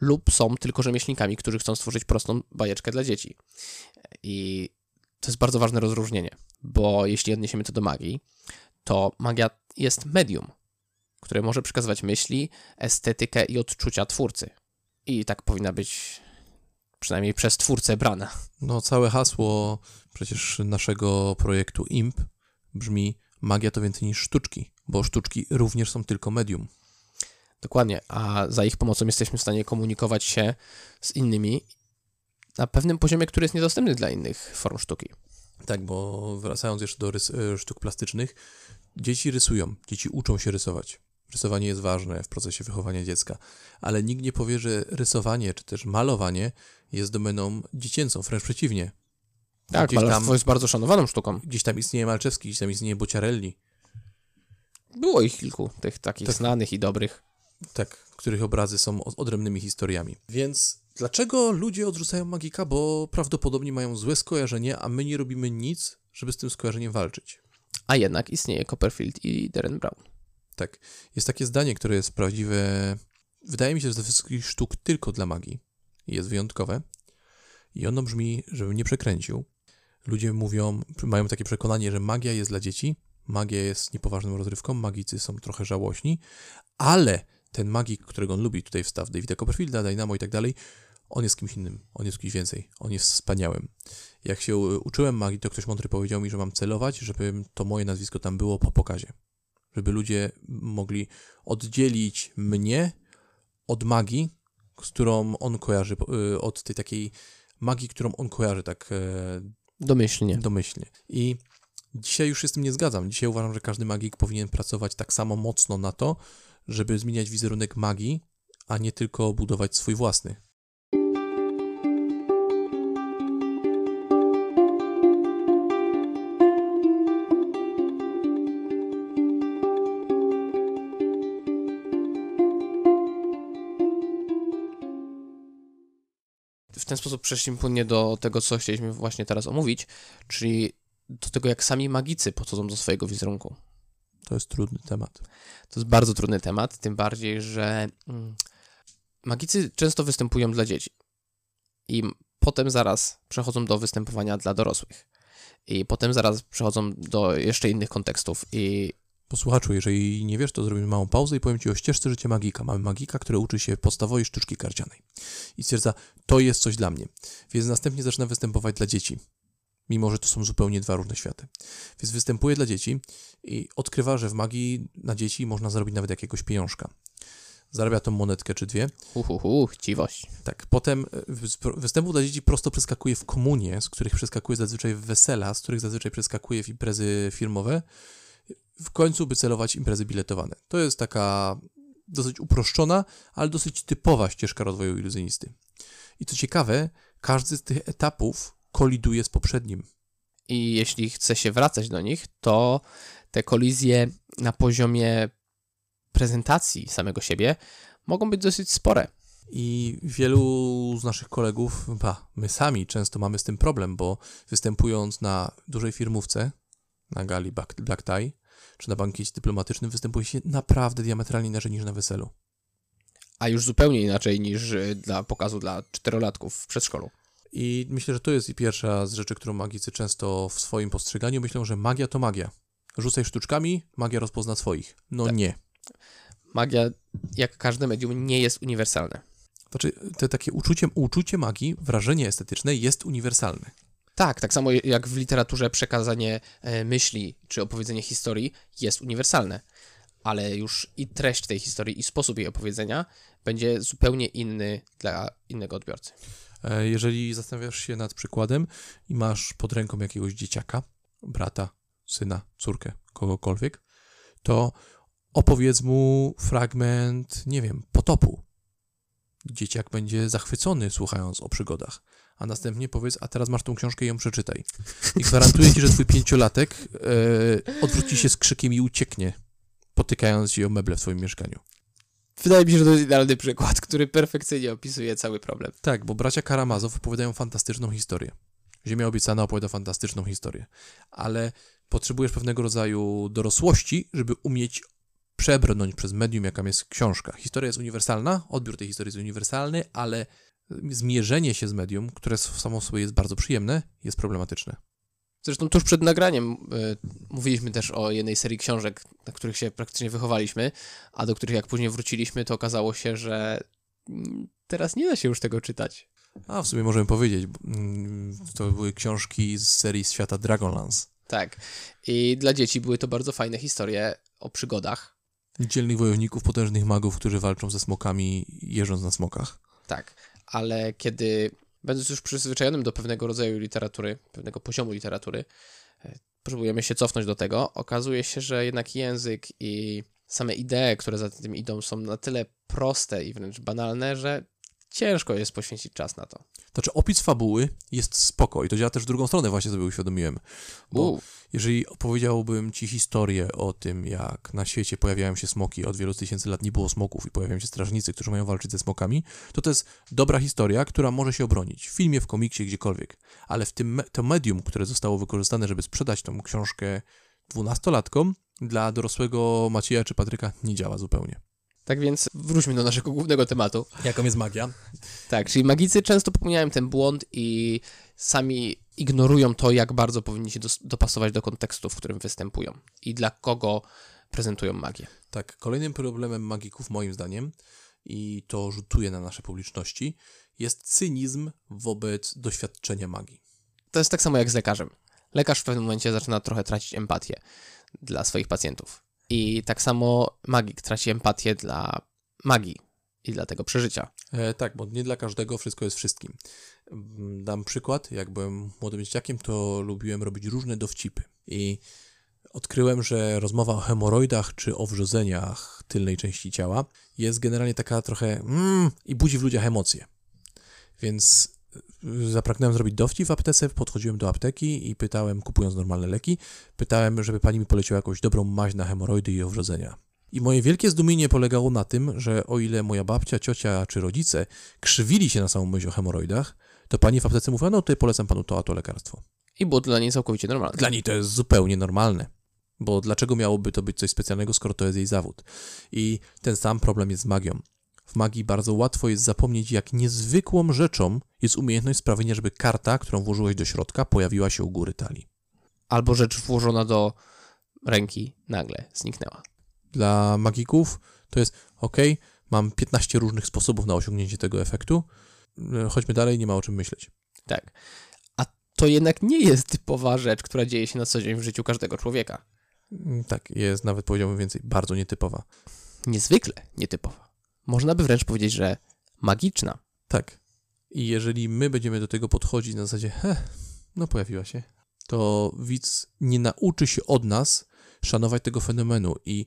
Lub są tylko rzemieślnikami, którzy chcą stworzyć prostą bajeczkę dla dzieci. I to jest bardzo ważne rozróżnienie, bo jeśli odniesiemy to do magii, to magia jest medium, które może przekazywać myśli, estetykę i odczucia twórcy. I tak powinna być przynajmniej przez twórcę brana. No, całe hasło przecież naszego projektu IMP brzmi magia to więcej niż sztuczki, bo sztuczki również są tylko medium. Dokładnie, a za ich pomocą jesteśmy w stanie komunikować się z innymi na pewnym poziomie, który jest niedostępny dla innych form sztuki. Tak, bo wracając jeszcze do rys- e, sztuk plastycznych, dzieci rysują, dzieci uczą się rysować. Rysowanie jest ważne w procesie wychowania dziecka, ale nikt nie powie, że rysowanie czy też malowanie jest domeną dziecięcą, wręcz przeciwnie. Tak, Gdzieś malarstwo tam- jest bardzo szanowaną sztuką. Gdzieś tam istnieje Malczewski, gdzieś tam istnieje Bociarelli, Było ich kilku, tych takich Tak. znanych i dobrych. tak, których obrazy są odrębnymi historiami. Więc dlaczego ludzie odrzucają magika? Bo prawdopodobnie mają złe skojarzenie, a my nie robimy nic, żeby z tym skojarzeniem walczyć. A jednak istnieje Copperfield i Darren Brown. Tak. Jest takie zdanie, które jest prawdziwe. Wydaje mi się, że ze wszystkich sztuk tylko dla magii. Jest wyjątkowe. I ono brzmi, żebym nie przekręcił. Ludzie mówią, mają takie przekonanie, że magia jest dla dzieci, magia jest niepoważną rozrywką, magicy są trochę żałośni, ale ten magik, którego on lubi, tutaj wstaw Davida Copperfielda, Dynamo i tak dalej, on jest kimś innym, on jest kimś więcej, on jest wspaniałym. Jak się uczyłem magii, to ktoś mądry powiedział mi, że mam celować, żeby to moje nazwisko tam było po pokazie. Żeby ludzie mogli oddzielić mnie od magii, z którą on kojarzy, y, od tej takiej magii, którą on kojarzy tak e, Domyślnie. domyślnie. I dzisiaj już się z tym nie zgadzam. Dzisiaj uważam, że każdy magik powinien pracować tak samo mocno na to, żeby zmieniać wizerunek magii, a nie tylko budować swój własny. W ten sposób przeszliśmy płynnie do tego, co chcieliśmy właśnie teraz omówić, czyli do tego, jak sami magicy podchodzą do swojego wizerunku. To jest trudny temat. To jest bardzo trudny temat, tym bardziej, że mm, magicy często występują dla dzieci i potem zaraz przechodzą do występowania dla dorosłych. I potem zaraz przechodzą do jeszcze innych kontekstów i Posłuchaczu, jeżeli nie wiesz, to zrobimy małą pauzę i powiem Ci o ścieżce życia magika. Mamy magika, który uczy się podstawowej sztuczki karcianej i stwierdza, to jest coś dla mnie. Więc następnie zaczyna występować dla dzieci, mimo że to są zupełnie dwa różne światy. Więc występuje dla dzieci i odkrywa, że w magii na dzieci można zarobić nawet jakiegoś pieniążka. Zarabia tą monetkę czy dwie. hu, hu, hu chciwość. Tak, potem e, wys- występów dla dzieci prosto przeskakuje w komunie, z których przeskakuje zazwyczaj w wesela, z których zazwyczaj przeskakuje w imprezy firmowe, w końcu by celować imprezy biletowane. To jest taka dosyć uproszczona, ale dosyć typowa ścieżka rozwoju iluzjonisty. I co ciekawe, każdy z tych etapów koliduje z poprzednim. I jeśli chce się wracać do nich, to te kolizje na poziomie prezentacji samego siebie mogą być dosyć spore. I wielu z naszych kolegów, ba, my sami często mamy z tym problem, bo występując na dużej firmówce, na gali Black, Tie, czy na bankiecie dyplomatycznym, występuje się naprawdę diametralnie inaczej niż na weselu. A już zupełnie inaczej niż y, dla pokazu dla czterolatków w przedszkolu. I myślę, że to jest i pierwsza z rzeczy, którą magicy często w swoim postrzeganiu myślą, że magia to magia. Rzucaj sztuczkami, magia rozpozna swoich. No Tak. nie. Magia, jak każde medium, nie jest uniwersalne. Znaczy, te takie uczucie, uczucie magii, wrażenie estetyczne jest uniwersalne. Tak, tak samo jak w literaturze przekazanie e, myśli czy opowiedzenie historii jest uniwersalne, ale już i treść tej historii i sposób jej opowiedzenia będzie zupełnie inny dla innego odbiorcy. E, Jeżeli zastanawiasz się nad przykładem i masz pod ręką jakiegoś dzieciaka, brata, syna, córkę, kogokolwiek, to opowiedz mu fragment, nie wiem, potopu. Dzieciak będzie zachwycony słuchając o przygodach, a następnie powiedz, a teraz masz tą książkę i ją przeczytaj. I gwarantuję ci, że twój pięciolatek e, odwróci się z krzykiem i ucieknie, potykając się o meble w swoim mieszkaniu. Wydaje mi się, że to jest idealny przykład, który perfekcyjnie opisuje cały problem. Tak, bo bracia Karamazow opowiadają fantastyczną historię. Ziemia obiecana opowiada fantastyczną historię, ale potrzebujesz pewnego rodzaju dorosłości, żeby umieć przebrnąć przez medium, jaką jest książka. Historia jest uniwersalna, odbiór tej historii jest uniwersalny, ale zmierzenie się z medium, które samo w sobie jest bardzo przyjemne, jest problematyczne. Zresztą tuż przed nagraniem y, mówiliśmy też o jednej serii książek, na których się praktycznie wychowaliśmy, a do których jak później wróciliśmy, to okazało się, że mm, teraz nie da się już tego czytać. A w sumie możemy powiedzieć, mm, to były książki z serii Świata Dragonlance. Tak. I dla dzieci były to bardzo fajne historie o przygodach. Dzielnych wojowników, potężnych magów, którzy walczą ze smokami, jeżdżąc na smokach. Tak. Ale kiedy, będąc już przyzwyczajonym do pewnego rodzaju literatury, pewnego poziomu literatury, e, próbujemy się cofnąć do tego, okazuje się, że jednak język i same idee, które za tym idą, są na tyle proste i wręcz banalne, że ciężko jest poświęcić czas na to. Znaczy, opis fabuły jest spoko i to działa też w drugą stronę, właśnie sobie uświadomiłem. Bo jeżeli opowiedziałbym ci historię o tym, jak na świecie pojawiają się smoki, od wielu tysięcy lat nie było smoków i pojawiają się strażnicy, którzy mają walczyć ze smokami, to to jest dobra historia, która może się obronić w filmie, w komiksie, gdziekolwiek. Ale w tym me- to medium, które zostało wykorzystane, żeby sprzedać tą książkę dwunastolatkom, dla dorosłego Macieja czy Patryka nie działa zupełnie. Tak więc wróćmy do naszego głównego tematu. Jaką jest magia? Tak, czyli magicy często popełniają ten błąd i sami ignorują to, jak bardzo powinni się dopasować do kontekstu, w którym występują i dla kogo prezentują magię. Tak, kolejnym problemem magików, moim zdaniem, i to rzutuje na nasze publiczności, jest cynizm wobec doświadczenia magii. To jest tak samo jak z lekarzem. Lekarz w pewnym momencie zaczyna trochę tracić empatię dla swoich pacjentów. I tak samo magik traci empatię dla magii i dla tego przeżycia. E, tak, bo nie dla każdego wszystko jest wszystkim. Mm, Dam przykład. Jak byłem młodym dzieciakiem, to lubiłem robić różne dowcipy. I odkryłem, że rozmowa o hemoroidach czy o wrzodzeniach tylnej części ciała jest generalnie taka trochę mm, i budzi w ludziach emocje. Więc zapragnąłem zrobić dowcip w aptece, podchodziłem do apteki i pytałem, kupując normalne leki, pytałem, żeby pani mi poleciła jakąś dobrą maź na hemoroidy i owrzodzenia. I moje wielkie zdumienie polegało na tym, że o ile moja babcia, ciocia czy rodzice krzywili się na samą myśl o hemoroidach, to pani w aptece mówiła, no to polecam panu to, a to lekarstwo. I było dla niej całkowicie normalne. Dla niej to jest zupełnie normalne. Bo dlaczego miałoby to być coś specjalnego, skoro to jest jej zawód? I ten sam problem jest z magią. W magii bardzo łatwo jest zapomnieć, jak niezwykłą rzeczą jest umiejętność sprawienia, żeby karta, którą włożyłeś do środka, pojawiła się u góry talii. Albo rzecz włożona do ręki nagle zniknęła. Dla magików to jest ok, mam 15 różnych sposobów na osiągnięcie tego efektu. E, Chodźmy dalej, nie ma o czym myśleć. Tak. A to jednak nie jest typowa rzecz, która dzieje się na co dzień w życiu każdego człowieka. Mm, Tak, jest nawet powiedziałbym więcej, bardzo nietypowa. Niezwykle nietypowa. Można by wręcz powiedzieć, że magiczna. Tak. I jeżeli my będziemy do tego podchodzić na zasadzie, he, no pojawiła się, to widz nie nauczy się od nas szanować tego fenomenu i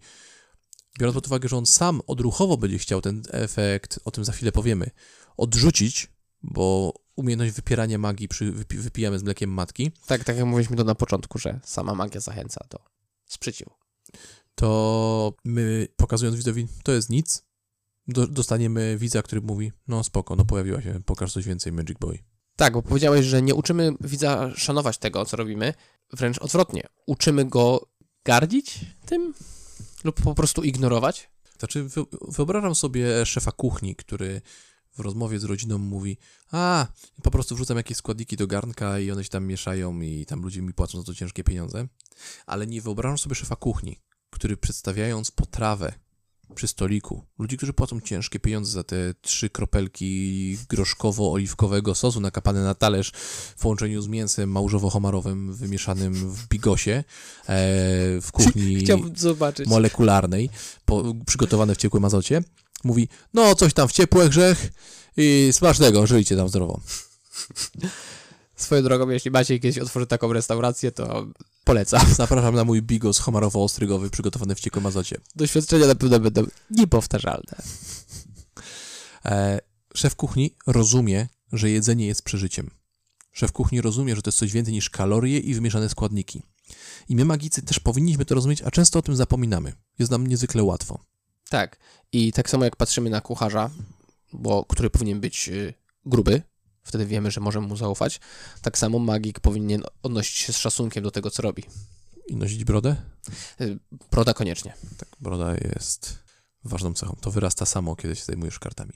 biorąc pod uwagę, że on sam odruchowo będzie chciał ten efekt, o tym za chwilę powiemy, odrzucić, bo umiejętność wypierania magii przy, wypi, wypijamy z mlekiem matki, Tak, tak jak mówiliśmy to na początku, że sama magia zachęca do sprzeciwu. to my pokazując widzowi, to jest nic, do, dostaniemy widza, który mówi, no spoko, no pojawiła się, pokaż coś więcej Magic Boy. Tak, bo powiedziałeś, że nie uczymy widza szanować tego, co robimy, wręcz odwrotnie. Uczymy go gardzić tym lub po prostu ignorować. Znaczy, wy- wyobrażam sobie szefa kuchni, który w rozmowie z rodziną mówi: A, po prostu wrzucam jakieś składniki do garnka i one się tam mieszają, i tam ludzie mi płacą za to ciężkie pieniądze. Ale nie wyobrażam sobie szefa kuchni, który przedstawiając potrawę przy stoliku, ludzi, którzy płacą ciężkie pieniądze za te trzy kropelki groszkowo-oliwkowego sosu nakapane na talerz w połączeniu z mięsem małżowo-homarowym wymieszanym w bigosie e, w kuchni molekularnej, po, przygotowane w ciepłym azocie, mówi, no coś tam w ciepłe grzech i smacznego, żyjcie tam zdrowo. Swoją drogą, jeśli Maciej kiedyś otworzy taką restaurację, to polecam. Zapraszam na mój bigos homarowo-ostrygowy przygotowany w ciepłym azocie. Doświadczenia na pewno będą niepowtarzalne. E, szef kuchni rozumie, że jedzenie jest przeżyciem. Szef kuchni rozumie, że to jest coś więcej niż kalorie i wymieszane składniki. I my magicy też powinniśmy to rozumieć, a często o tym zapominamy. Jest nam niezwykle łatwo. Tak. I tak samo jak patrzymy na kucharza, bo, który powinien być y, gruby, wtedy wiemy, że możemy mu zaufać, tak samo magik powinien odnosić się z szacunkiem do tego, co robi. I nosić brodę? Broda koniecznie. Tak, broda jest ważną cechą. To wyrasta samo, kiedy się zajmujesz kartami.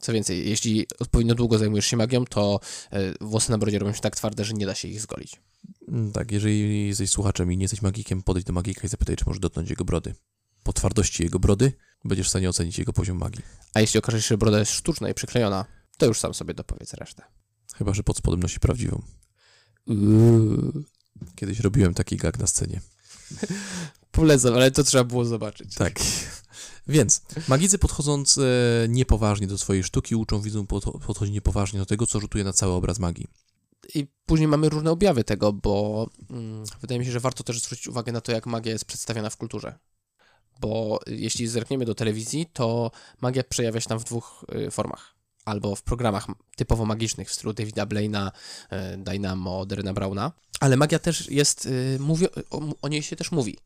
Co więcej, jeśli odpowiednio długo zajmujesz się magią, to y, włosy na brodzie robią się tak twarde, że nie da się ich zgolić. Mm, Tak, jeżeli jesteś słuchaczem i nie jesteś magikiem, podejdź do magika i zapytaj, czy możesz dotknąć jego brody. Po twardości jego brody będziesz w stanie ocenić jego poziom magii. A jeśli okaże się, że broda jest sztuczna i przyklejona, to już sam sobie dopowiedz resztę. Chyba, że pod spodem nosi prawdziwą. Uuu. Kiedyś robiłem taki gag na scenie. Polecam, ale to trzeba było zobaczyć. Tak. Więc magicy podchodząc e, niepoważnie do swojej sztuki uczą pod, podchodzić niepoważnie do tego, co rzutuje na cały obraz magii. I później mamy różne objawy tego, bo mm, wydaje mi się, że warto też zwrócić uwagę na to, jak magia jest przedstawiana w kulturze. Bo jeśli zerkniemy do telewizji, to magia przejawia się tam w dwóch y, formach. Albo w programach typowo magicznych w stylu Davida Blaina, y, Dynamo, Derena Browna. Ale magia też jest, y, mówi, o, o niej się też mówi.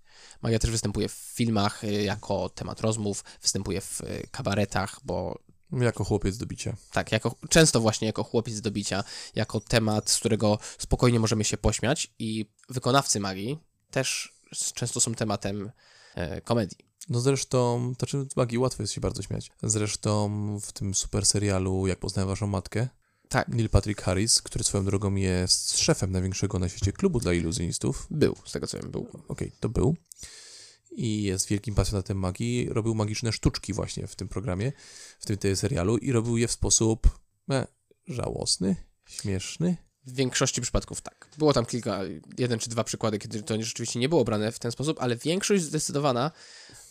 Magia też występuje w filmach y, jako temat rozmów, występuje w kabaretach, bo Jako chłopiec do bicia. tak, jako, często właśnie jako chłopiec do bicia, jako temat, z którego spokojnie możemy się pośmiać i wykonawcy magii też często są tematem e, komedii. No zresztą, to czym z magii łatwo jest się bardzo śmiać. Zresztą w tym super serialu Jak poznałem waszą matkę, Tak. Neil Patrick Harris, który swoją drogą jest szefem największego na świecie klubu dla iluzjonistów, Był, z tego co wiem, był. okej, to był. i jest wielkim pasjonatem magii. Robił magiczne sztuczki właśnie w tym programie, w tym, tym serialu i robił je w sposób e, żałosny, śmieszny. W większości przypadków tak. Było tam kilka, jeden czy dwa przykłady, kiedy to rzeczywiście nie było brane w ten sposób, ale większość zdecydowana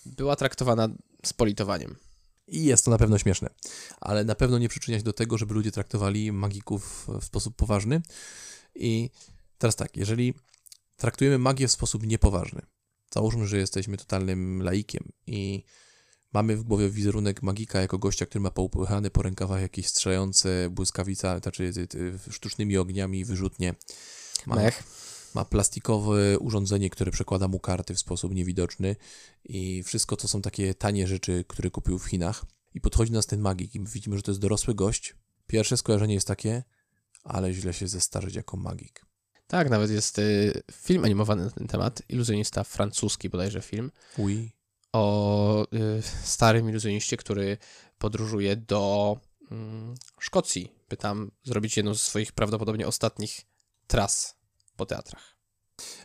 była traktowana z politowaniem. I jest to na pewno śmieszne, ale na pewno nie przyczynia się do tego, żeby ludzie traktowali magików w sposób poważny. I teraz tak, jeżeli traktujemy magię w sposób niepoważny, załóżmy, że jesteśmy totalnym laikiem i mamy w głowie wizerunek magika jako gościa, który ma poupychane po rękawach jakieś strzelające błyskawica, znaczy sztucznymi ogniami wyrzutnie. Ma, Mech. Ma plastikowe urządzenie, które przekłada mu karty w sposób niewidoczny i wszystko to są takie tanie rzeczy, które kupił w Chinach. I podchodzi nas ten magik i widzimy, że to jest dorosły gość. Pierwsze skojarzenie jest takie, ale źle się zestarzyć jako magik. Tak, nawet jest y, film animowany na ten temat, iluzjonista francuski bodajże film, Oui. o y, starym iluzjoniście, który podróżuje do mm, Szkocji, by tam zrobić jedną z swoich prawdopodobnie ostatnich tras po teatrach.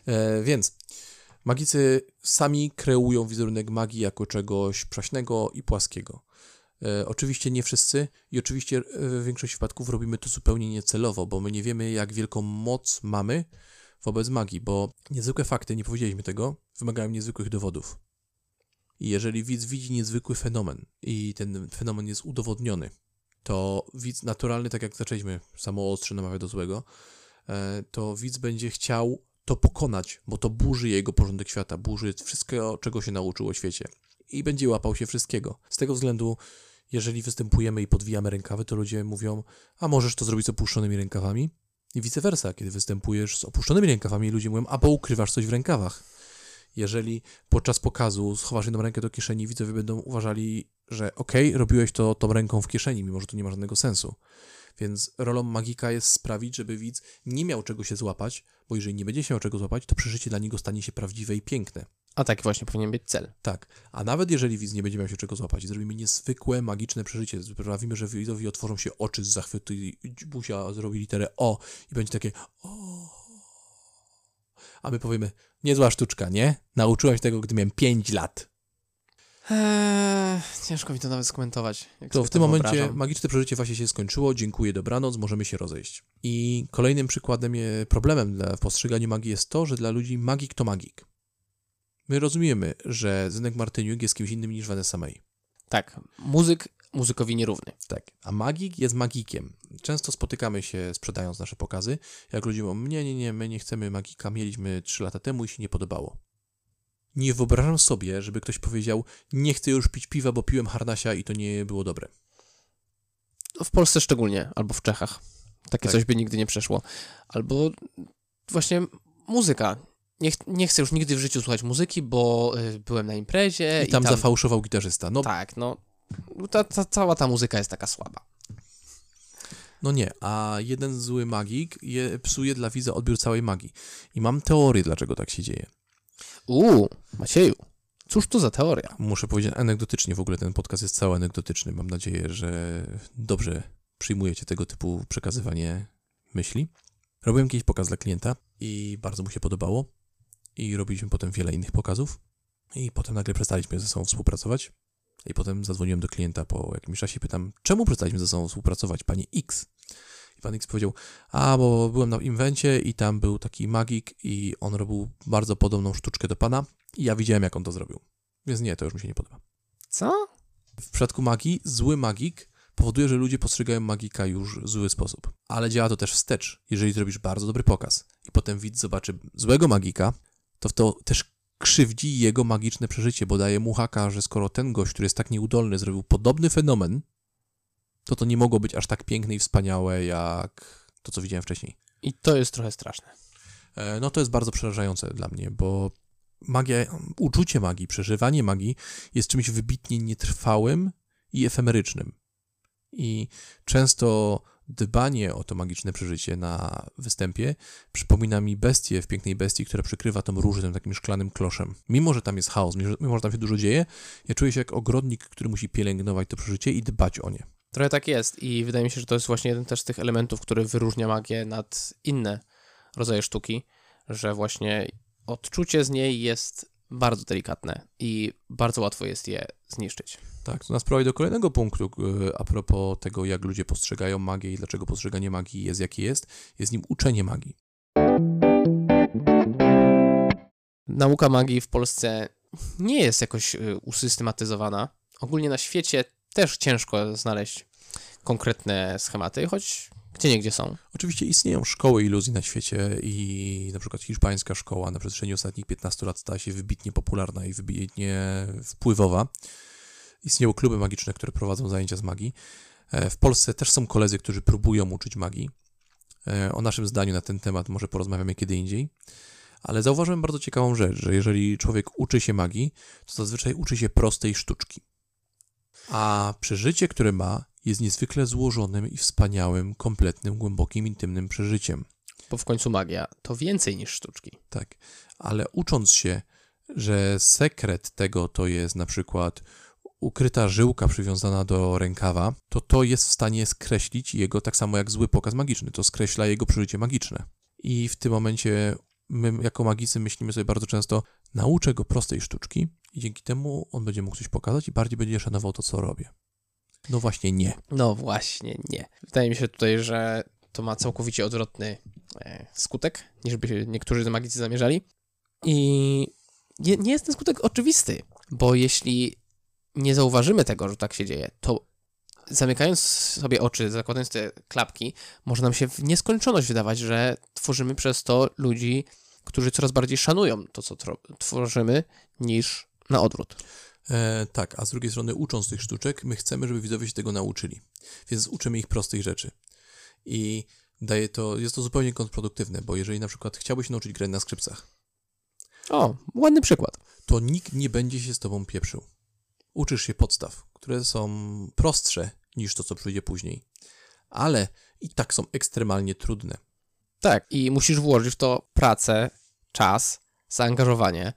E, więc magicy sami kreują wizerunek magii jako czegoś przaśnego i płaskiego. E, oczywiście nie wszyscy i oczywiście e, w większości przypadków robimy to zupełnie niecelowo, bo my nie wiemy, jak wielką moc mamy wobec magii, bo niezwykłe fakty, nie powiedzieliśmy tego, wymagają niezwykłych dowodów. I jeżeli widz widzi niezwykły fenomen i ten fenomen jest udowodniony, to widz naturalny, tak jak zaczęliśmy, samo ostrze namawia do złego, to widz będzie chciał to pokonać, bo to burzy jego porządek świata, burzy wszystkiego, czego się nauczył o świecie. I będzie łapał się wszystkiego. Z tego względu jeżeli występujemy i podwijamy rękawy, to ludzie mówią, a możesz to zrobić z opuszczonymi rękawami? I vice versa, kiedy występujesz z opuszczonymi rękawami, ludzie mówią, a bo ukrywasz coś w rękawach. Jeżeli podczas pokazu schowasz jedną rękę do kieszeni, widzowie będą uważali, że okej, okay, robiłeś to tą ręką w kieszeni, mimo że to nie ma żadnego sensu. Więc rolą magika jest sprawić, żeby widz nie miał czego się złapać, bo jeżeli nie będzie się miał czego złapać, to przeżycie dla niego stanie się prawdziwe i piękne. A tak właśnie powinien być cel. Tak, a nawet jeżeli widz nie będzie miał się czego złapać, zrobimy niezwykłe, magiczne przeżycie, sprawimy, że widzowi otworzą się oczy z zachwytu i busia zrobi literę O i będzie takie O. A my powiemy, niezła sztuczka, nie? Nauczyłem się tego, gdy miałem 5 lat. Eee, ciężko mi to nawet skomentować. to w tym momencie wyobrażam. magiczne przeżycie właśnie się skończyło. Dziękuję, dobranoc, możemy się rozejść. I kolejnym przykładem, problemem dla, w postrzeganiu magii jest to, że dla ludzi magik to magik. My rozumiemy, że Zenek Martyniuk jest kimś innym niż Vanessa May. Tak, muzyk muzykowi nierówny. Tak, a magik jest magikiem. Często spotykamy się sprzedając nasze pokazy, jak ludzie mówią, nie, nie, nie, my nie chcemy magika, mieliśmy 3 lata temu i się nie podobało. Nie wyobrażam sobie, żeby ktoś powiedział, nie chcę już pić piwa, bo piłem harnasia i to nie było dobre. W Polsce szczególnie, albo w Czechach. Takie tak. coś by nigdy nie przeszło. Albo właśnie muzyka nie, ch nie chcę już nigdy w życiu słuchać muzyki, bo y, byłem na imprezie. I tam, i tam zafałszował gitarzysta. No, tak, no. Ta, ta, cała ta muzyka jest taka słaba. No nie, a jeden zły magik je, psuje dla widza odbiór całej magii. I mam teorię, dlaczego tak się dzieje. Uuu, Macieju, cóż to za teoria? Muszę powiedzieć anegdotycznie, w ogóle ten podcast jest cały anegdotyczny. Mam nadzieję, że dobrze przyjmujecie tego typu przekazywanie myśli. Robiłem jakiś pokaz dla klienta i bardzo mu się podobało i robiliśmy potem wiele innych pokazów i potem nagle przestaliśmy ze sobą współpracować i potem zadzwoniłem do klienta po jakimś czasie i pytam, czemu przestaliśmy ze sobą współpracować, pani X? I pan X powiedział, a bo byłem na inwencie i tam był taki magik i on robił bardzo podobną sztuczkę do pana i ja widziałem, jak on to zrobił. Więc nie, to już mi się nie podoba. Co? W przypadku magii, zły magik powoduje, że ludzie postrzegają magika już w zły sposób. Ale działa to też wstecz. Jeżeli zrobisz bardzo dobry pokaz i potem widz zobaczy złego magika, to w to też krzywdzi jego magiczne przeżycie, bo daje mu haka, że skoro ten gość, który jest tak nieudolny, zrobił podobny fenomen, to to nie mogło być aż tak piękne i wspaniałe, jak to, co widziałem wcześniej. I to jest trochę straszne. E, no to jest bardzo przerażające dla mnie, bo magia, uczucie magii, przeżywanie magii jest czymś wybitnie nietrwałym i efemerycznym. I często dbanie o to magiczne przeżycie na występie przypomina mi bestię w Pięknej Bestii, która przykrywa tą różę tym takim szklanym kloszem. Mimo, że tam jest chaos, mimo, że tam się dużo dzieje, ja czuję się jak ogrodnik, który musi pielęgnować to przeżycie i dbać o nie. Trochę tak jest i wydaje mi się, że to jest właśnie jeden też z tych elementów, który wyróżnia magię nad inne rodzaje sztuki, że właśnie odczucie z niej jest bardzo delikatne i bardzo łatwo jest je zniszczyć. Tak, to nas prowadzi do kolejnego punktu e, a propos tego, jak ludzie postrzegają magię i dlaczego postrzeganie magii jest jakie jest. Jest nim uczenie magii. Nauka magii w Polsce nie jest jakoś y, usystematyzowana. Ogólnie na świecie też ciężko znaleźć konkretne schematy, choć gdzie niegdzie są. Oczywiście istnieją szkoły iluzji na świecie i na przykład hiszpańska szkoła na przestrzeni ostatnich 15 lat stała się wybitnie popularna i wybitnie wpływowa. Istnieją kluby magiczne, które prowadzą zajęcia z magii. E, W Polsce też są koledzy, którzy próbują uczyć magii. E, O naszym zdaniu na ten temat może porozmawiamy kiedy indziej. Ale zauważyłem bardzo ciekawą rzecz, że jeżeli człowiek uczy się magii, to zazwyczaj uczy się prostej sztuczki. A przeżycie, które ma, jest niezwykle złożonym i wspaniałym, kompletnym, głębokim, intymnym przeżyciem. Bo w końcu magia to więcej niż sztuczki. Tak, ale ucząc się, że sekret tego to jest na przykład ukryta żyłka przywiązana do rękawa, to to jest w stanie skreślić jego, tak samo jak zły pokaz magiczny, to skreśla jego przeżycie magiczne. I w tym momencie my jako magicy myślimy sobie bardzo często, nauczę go prostej sztuczki i dzięki temu on będzie mógł coś pokazać i bardziej będzie szanował to, co robię. No właśnie nie. No właśnie, nie. Wydaje mi się tutaj, że to ma całkowicie odwrotny e, skutek, niż by niektórzy magicy zamierzali. I nie, nie jest ten skutek oczywisty, bo jeśli nie zauważymy tego, że tak się dzieje, to zamykając sobie oczy, zakładając te klapki, może nam się w nieskończoność wydawać, że tworzymy przez to ludzi, którzy coraz bardziej szanują to, co tworzymy, niż na odwrót. E, tak, a z drugiej strony, ucząc tych sztuczek, my chcemy, żeby widzowie się tego nauczyli. Więc uczymy ich prostych rzeczy. I daje to, jest to zupełnie kontrproduktywne, bo jeżeli na przykład chciałbyś nauczyć grać na skrzypcach, O, ładny przykład. to nikt nie będzie się z tobą pieprzył. Uczysz się podstaw, które są prostsze niż to, co przyjdzie później, ale i tak są ekstremalnie trudne. Tak, i musisz włożyć w to pracę, czas, zaangażowanie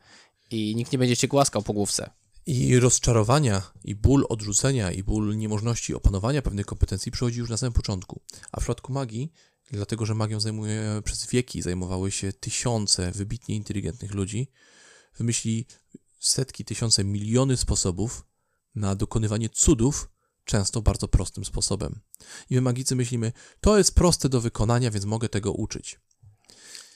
i nikt nie będzie cię głaskał po główce. I rozczarowania, i ból odrzucenia, i ból niemożności opanowania pewnych kompetencji przychodzi już na samym początku. A w przypadku magii, dlatego że magią zajmuje przez wieki, zajmowały się tysiące wybitnie inteligentnych ludzi, wymyśli setki, tysiące, miliony sposobów na dokonywanie cudów, często bardzo prostym sposobem. I my magicy myślimy, to jest proste do wykonania, więc mogę tego uczyć.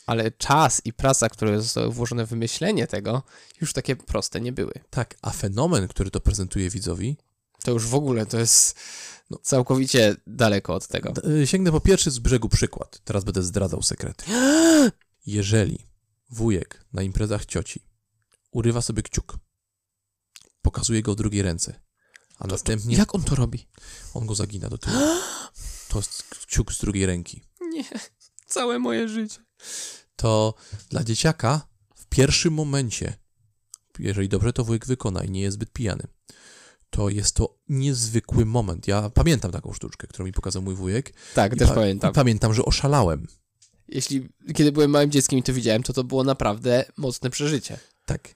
Ale czas i praca, które zostały włożone w wymyślenie tego, już takie proste nie były. Tak, a fenomen, który to prezentuje widzowi, To już w ogóle to jest no, całkowicie daleko od tego. Y, Sięgnę po pierwszy z brzegu przykład. Teraz będę zdradzał sekrety. Jeżeli wujek na imprezach cioci urywa sobie kciuk, pokazuje go w drugiej ręce, a następnie Jak on to robi? on go zagina do tyłu. To jest kciuk z drugiej ręki. Nie, całe moje życie. To dla dzieciaka w pierwszym momencie, jeżeli dobrze to wujek wykona i nie jest zbyt pijany, to jest to niezwykły moment. Ja pamiętam taką sztuczkę, którą mi pokazał mój wujek. Tak, też pa- pamiętam. Pamiętam, że oszalałem. Jeśli kiedy byłem małym dzieckiem i to widziałem, to to było naprawdę mocne przeżycie. Tak.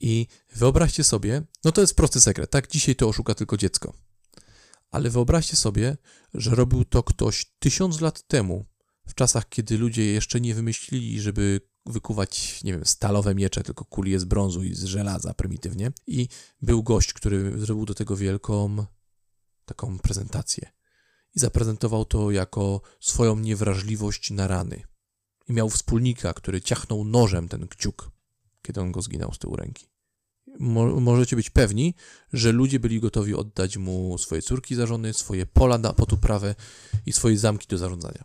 I wyobraźcie sobie, no to jest prosty sekret, tak? Dzisiaj to oszuka tylko dziecko. Ale wyobraźcie sobie, że robił to ktoś tysiąc lat temu, w czasach, kiedy ludzie jeszcze nie wymyślili, żeby wykuwać, nie wiem, stalowe miecze, tylko kulie z brązu i z żelaza prymitywnie. I był gość, który zrobił do tego wielką taką prezentację. I zaprezentował to jako swoją niewrażliwość na rany. I miał wspólnika, który ciachnął nożem ten kciuk kiedy on go zginął z tyłu ręki. Mo- możecie być pewni, że ludzie byli gotowi oddać mu swoje córki za żony, swoje pola na pod uprawę i swoje zamki do zarządzania.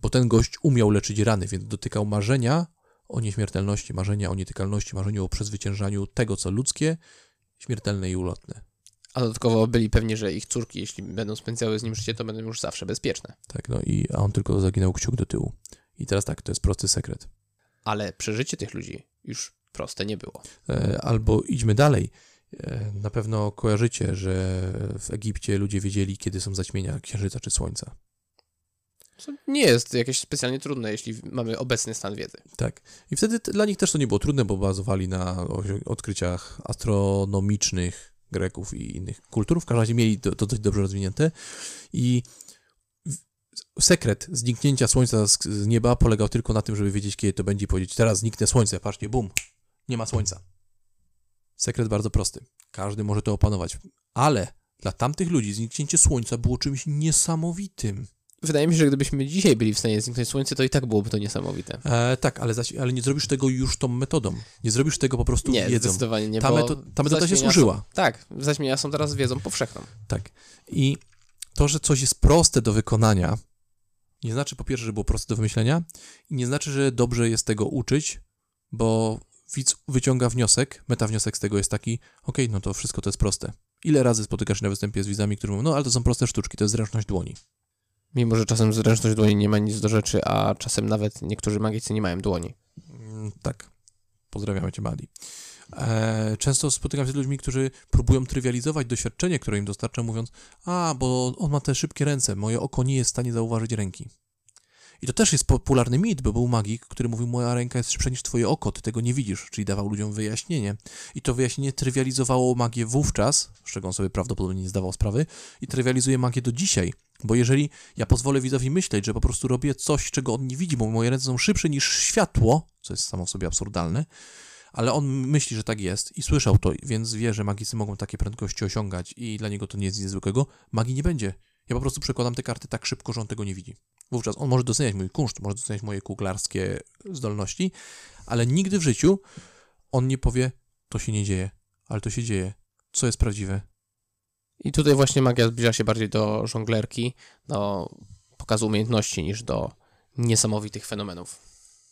Bo ten gość umiał leczyć rany, więc dotykał marzenia o nieśmiertelności, marzenia o nietykalności, marzenia o przezwyciężaniu tego, co ludzkie, śmiertelne i ulotne. A dodatkowo byli pewni, że ich córki, jeśli będą spędzały z nim życie, to będą już zawsze bezpieczne. Tak, no i a on tylko zaginął kciuk do tyłu. I teraz tak, to jest prosty sekret. Ale przeżycie tych ludzi już proste nie było. E, Albo idźmy dalej. E, Na pewno kojarzycie, że w Egipcie ludzie wiedzieli, kiedy są zaćmienia księżyca czy słońca. Co nie jest jakieś specjalnie trudne, jeśli mamy obecny stan wiedzy. Tak. I wtedy dla nich też to nie było trudne, bo bazowali na odkryciach astronomicznych Greków i innych kultur. W każdym razie mieli to, dość dobrze rozwinięte. I sekret zniknięcia słońca z, z nieba polegał tylko na tym, żeby wiedzieć, kiedy to będzie i powiedzieć, teraz zniknę słońce, patrzcie, bum. nie ma słońca. Sekret bardzo prosty. Każdy może to opanować, ale dla tamtych ludzi zniknięcie słońca było czymś niesamowitym. Wydaje mi się, że gdybyśmy dzisiaj byli w stanie zniknąć słońce, to i tak byłoby to niesamowite. E, tak, ale, zaś, ale nie zrobisz tego już tą metodą. Nie zrobisz tego po prostu Nie, wiedzą. zdecydowanie nie, Ta, meto, ta metoda się służyła. Są, tak, zaćmienia są teraz wiedzą powszechną. Tak. I to, że coś jest proste do wykonania, nie znaczy po pierwsze, że było proste do wymyślenia i nie znaczy, że dobrze jest tego uczyć, bo widz wyciąga wniosek, metawniosek z tego jest taki, okej, no to wszystko to jest proste. Ile razy spotykasz się na występie z widzami, którzy mówią, no ale to są proste sztuczki, to jest zręczność dłoni. Mimo, że czasem zręczność dłoni nie ma nic do rzeczy, a czasem nawet niektórzy magicy nie mają dłoni. Mm, tak. Pozdrawiamy cię, Madi. E, często spotykam się z ludźmi, którzy próbują trywializować doświadczenie, które im dostarcza, mówiąc, a, bo on ma te szybkie ręce, moje oko nie jest w stanie zauważyć ręki. I to też jest popularny mit, bo był magik, który mówił, moja ręka jest szybsza niż twoje oko, ty tego nie widzisz, czyli dawał ludziom wyjaśnienie. I to wyjaśnienie trywializowało magię wówczas, z czego on sobie prawdopodobnie nie zdawał sprawy, i trywializuje magię do dzisiaj, bo jeżeli ja pozwolę widzowi myśleć, że po prostu robię coś, czego on nie widzi, bo moje ręce są szybsze niż światło, co jest samo w sobie absurdalne, ale on myśli, że tak jest i słyszał to, więc wie, że magicy mogą takie prędkości osiągać i dla niego to nie jest nic zwykłego, magii nie będzie. Ja po prostu przekładam te karty tak szybko, że on tego nie widzi. Wówczas on może doceniać mój kunszt, może doceniać moje kuglarskie zdolności, ale nigdy w życiu on nie powie, to się nie dzieje, ale to się dzieje. Co jest prawdziwe? I tutaj właśnie magia zbliża się bardziej do żonglerki, do pokazu umiejętności niż do niesamowitych fenomenów.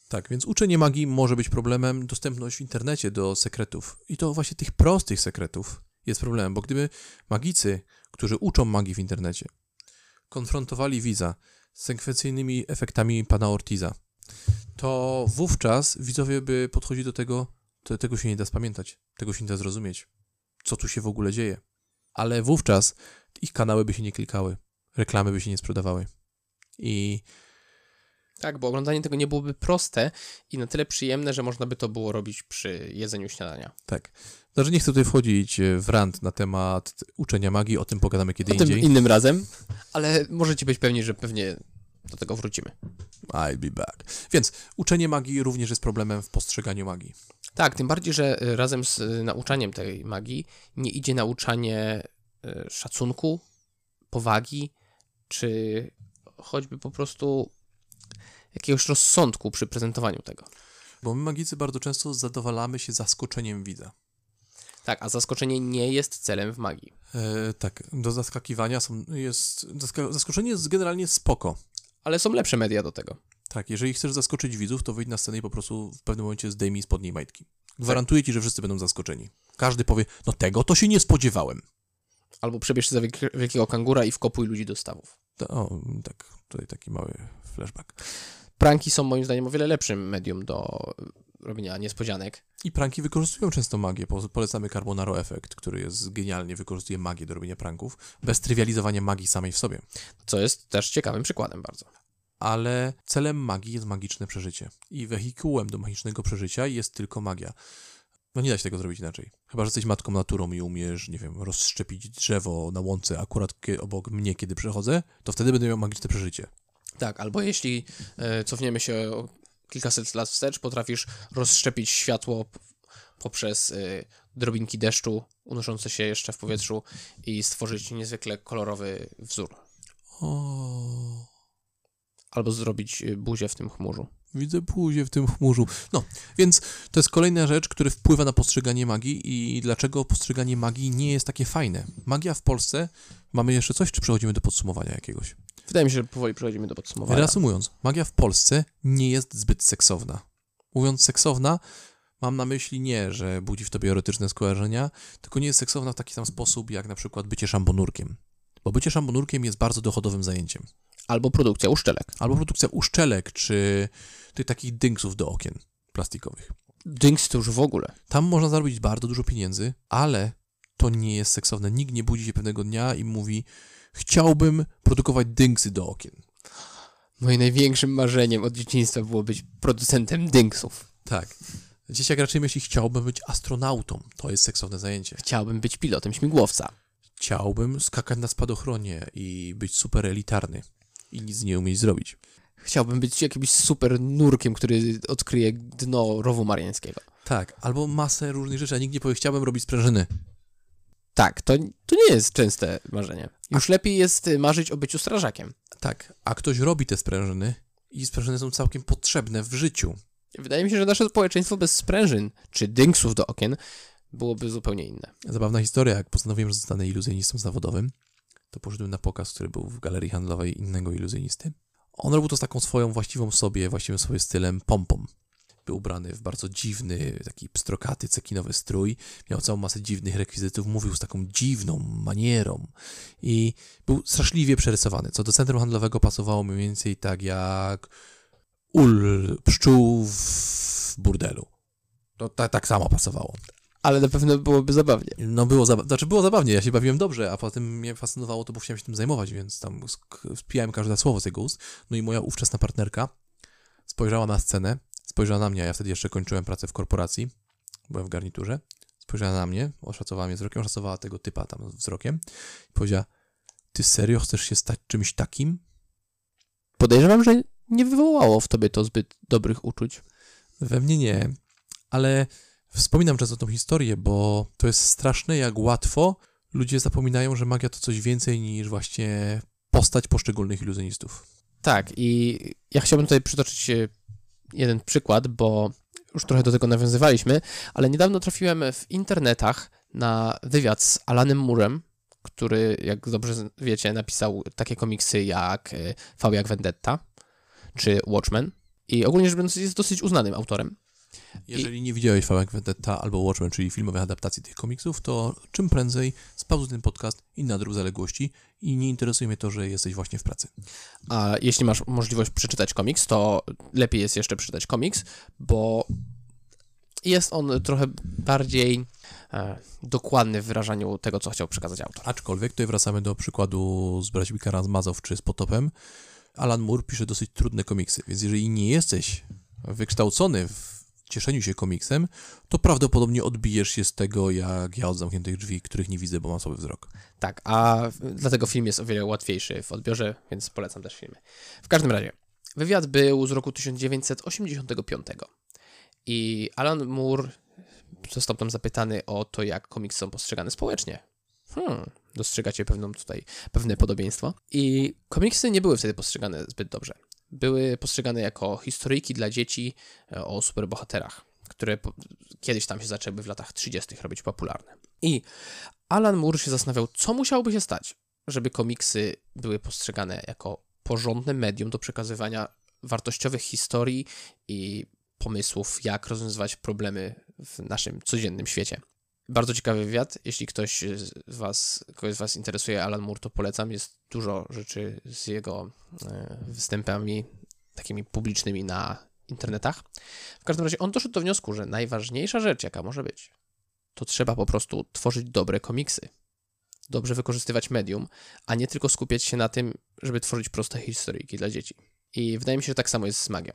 Tak, więc uczenie magii może być problemem, dostępność w internecie do sekretów. I to właśnie tych prostych sekretów jest problemem, bo gdyby magicy, którzy uczą magii w internecie, konfrontowali widza z sekwencyjnymi efektami pana Ortiza, to wówczas widzowie by podchodzili do tego, to tego się nie da spamiętać, tego się nie da zrozumieć, co tu się w ogóle dzieje. Ale wówczas ich kanały by się nie klikały, reklamy by się nie sprzedawały. I Tak, bo oglądanie tego nie byłoby proste i na tyle przyjemne, że można by to było robić przy jedzeniu śniadania. Tak. Znaczy nie chcę tutaj wchodzić e, w rant na temat uczenia magii, o tym pogadamy kiedy O tym indziej. innym razem, ale możecie być pewni, że pewnie do tego wrócimy. I'll be back. Więc uczenie magii również jest problemem w postrzeganiu magii. Tak, tym bardziej, że y, razem z y, nauczaniem tej magii nie idzie nauczanie szacunku, powagi, czy choćby po prostu jakiegoś rozsądku przy prezentowaniu tego. Bo my magicy bardzo często zadowalamy się zaskoczeniem widza. Tak, a zaskoczenie nie jest celem w magii. E, tak, do zaskakiwania są, jest, zaskoczenie jest generalnie spoko. Ale są lepsze media do tego. Tak, jeżeli chcesz zaskoczyć widzów, to wyjdź na scenę i po prostu w pewnym momencie zdejmij spodnie i majtki. Gwarantuję ci, że wszyscy będą zaskoczeni. Każdy powie, no tego to się nie spodziewałem. Albo przebierz się za wielki- wielkiego kangura i wkopuj ludzi do stawów. To, o, tak, tutaj taki mały flashback. Pranki są moim zdaniem o wiele lepszym medium do robienia niespodzianek. I pranki wykorzystują często magię. Po- Polecamy Carbonaro Effect, który jest genialnie wykorzystuje magię do robienia pranków, bez trywializowania magii samej w sobie. Co jest też ciekawym przykładem bardzo. Ale celem magii jest magiczne przeżycie. I wehikułem do magicznego przeżycia jest tylko magia. No nie da się tego zrobić inaczej. Chyba, że jesteś matką naturą i umiesz, nie wiem, rozszczepić drzewo na łące akurat obok mnie, kiedy przechodzę, to wtedy będę miał magiczne przeżycie. Tak, albo jeśli e, cofniemy się o kilkaset lat wstecz, potrafisz rozszczepić światło poprzez e, drobinki deszczu unoszące się jeszcze w powietrzu i stworzyć niezwykle kolorowy wzór. O, Albo zrobić e, buzię w tym chmurzu. widzę buzię w tym chmurzu. No, więc to jest kolejna rzecz, która wpływa na postrzeganie magii i dlaczego postrzeganie magii nie jest takie fajne. Magia w Polsce, mamy jeszcze coś, czy przechodzimy do podsumowania jakiegoś? Wydaje mi się, że powoli przechodzimy do podsumowania. Reasumując, magia w Polsce nie jest zbyt seksowna. Mówiąc seksowna, mam na myśli nie, że budzi w tobie erotyczne skojarzenia, tylko nie jest seksowna w taki sam sposób, jak na przykład bycie szambonurkiem. Bo bycie szambonurkiem jest bardzo dochodowym zajęciem. Albo produkcja uszczelek. Albo produkcja uszczelek, czy tych takich dynksów do okien plastikowych. Dynks to już w ogóle. Tam można zarobić bardzo dużo pieniędzy, ale to nie jest seksowne. Nikt nie budzi się pewnego dnia i mówi chciałbym produkować dynksy do okien. Moim największym marzeniem od dzieciństwa było być producentem dynksów. Tak. Dzieciak raczej myśli, chciałbym być astronautą. To jest seksowne zajęcie. Chciałbym być pilotem śmigłowca. Chciałbym skakać na spadochronie i być super elitarny i nic nie umieć zrobić. Chciałbym być jakimś super nurkiem, który odkryje dno rowu mariańskiego. Tak, albo masę różnych rzeczy, a nikt nie powie, chciałbym robić sprężyny. Tak, to, to nie jest częste marzenie. Już lepiej jest y, marzyć o byciu strażakiem. Tak, a ktoś robi te sprężyny i sprężyny są całkiem potrzebne w życiu. Wydaje mi się, że nasze społeczeństwo bez sprężyn czy dynksów do okien byłoby zupełnie inne. Zabawna historia, jak postanowiłem, że zostanę iluzjonistą zawodowym, to poszedłem na pokaz, który był w galerii handlowej innego iluzjonisty. On robił to z taką swoją właściwą sobie, właściwym sobie stylem pompą. Był ubrany w bardzo dziwny, taki pstrokaty, cekinowy strój, miał całą masę dziwnych rekwizytów, mówił z taką dziwną manierą i był straszliwie przerysowany, co do centrum handlowego pasowało mniej więcej tak jak ul pszczół w burdelu. To tak, tak samo pasowało. Ale na pewno byłoby zabawnie. No było, zaba- znaczy było zabawnie, ja się bawiłem dobrze, a potem mnie fascynowało to, bo chciałem się tym zajmować, więc tam spijałem każde słowo z jego ust. No i moja ówczesna partnerka spojrzała na scenę, spojrzała na mnie, a ja wtedy jeszcze kończyłem pracę w korporacji, byłem w garniturze, spojrzała na mnie, oszacowała mnie wzrokiem, oszacowała tego typa tam wzrokiem i powiedziała, ty serio chcesz się stać czymś takim? Podejrzewam, że nie wywołało w tobie to zbyt dobrych uczuć. We mnie nie, ale wspominam często tą historię, bo to jest straszne, jak łatwo ludzie zapominają, że magia to coś więcej niż właśnie postać poszczególnych iluzjonistów. Tak, i ja chciałbym tutaj przytoczyć e, jeden przykład, bo już trochę do tego nawiązywaliśmy, ale niedawno trafiłem w internetach na wywiad z Alanem Murem, który, jak dobrze wiecie, napisał takie komiksy jak e, V jak Vendetta czy Watchmen i ogólnie rzecz biorąc jest dosyć uznanym autorem. Jeżeli nie widziałeś Fałek Vendetta albo Watchmen, czyli filmowych adaptacji tych komiksów, to czym prędzej spauzuj ten podcast i nadrób zaległości i nie interesuje mnie to, że jesteś właśnie w pracy. A jeśli masz możliwość przeczytać komiks, to lepiej jest jeszcze przeczytać komiks, bo jest on trochę bardziej e, dokładny w wyrażaniu tego, co chciał przekazać autor. Aczkolwiek tutaj wracamy do przykładu z braćmi Karamazov czy z Potopem. Alan Moore pisze dosyć trudne komiksy, więc jeżeli nie jesteś wykształcony w cieszeniu się komiksem, to prawdopodobnie odbijesz się z tego jak ja od zamkniętych drzwi, których nie widzę, bo mam słaby wzrok. Tak, a dlatego film jest o wiele łatwiejszy w odbiorze, więc polecam też filmy. W każdym razie, wywiad był z roku 1985 i Alan Moore został tam zapytany o to, jak komiksy są postrzegane społecznie. Hmm, dostrzegacie pewną tutaj, pewne podobieństwo. I komiksy nie były wtedy postrzegane zbyt dobrze. Były postrzegane jako historyjki dla dzieci e, o superbohaterach, które kiedyś tam się zaczęły w latach 30. robić popularne. I Alan Moore się zastanawiał, co musiałoby się stać, żeby komiksy były postrzegane jako porządne medium do przekazywania wartościowych historii i pomysłów, jak rozwiązywać problemy w naszym codziennym świecie. Bardzo ciekawy wywiad. Jeśli ktoś z was, kogoś z Was interesuje Alan Moore, to polecam. Jest dużo rzeczy z jego e, występami takimi publicznymi na internetach. W każdym razie on doszedł do wniosku, że najważniejsza rzecz, jaka może być, to trzeba po prostu tworzyć dobre komiksy. Dobrze wykorzystywać medium, a nie tylko skupiać się na tym, żeby tworzyć proste historyjki dla dzieci. I wydaje mi się, że tak samo jest z magią.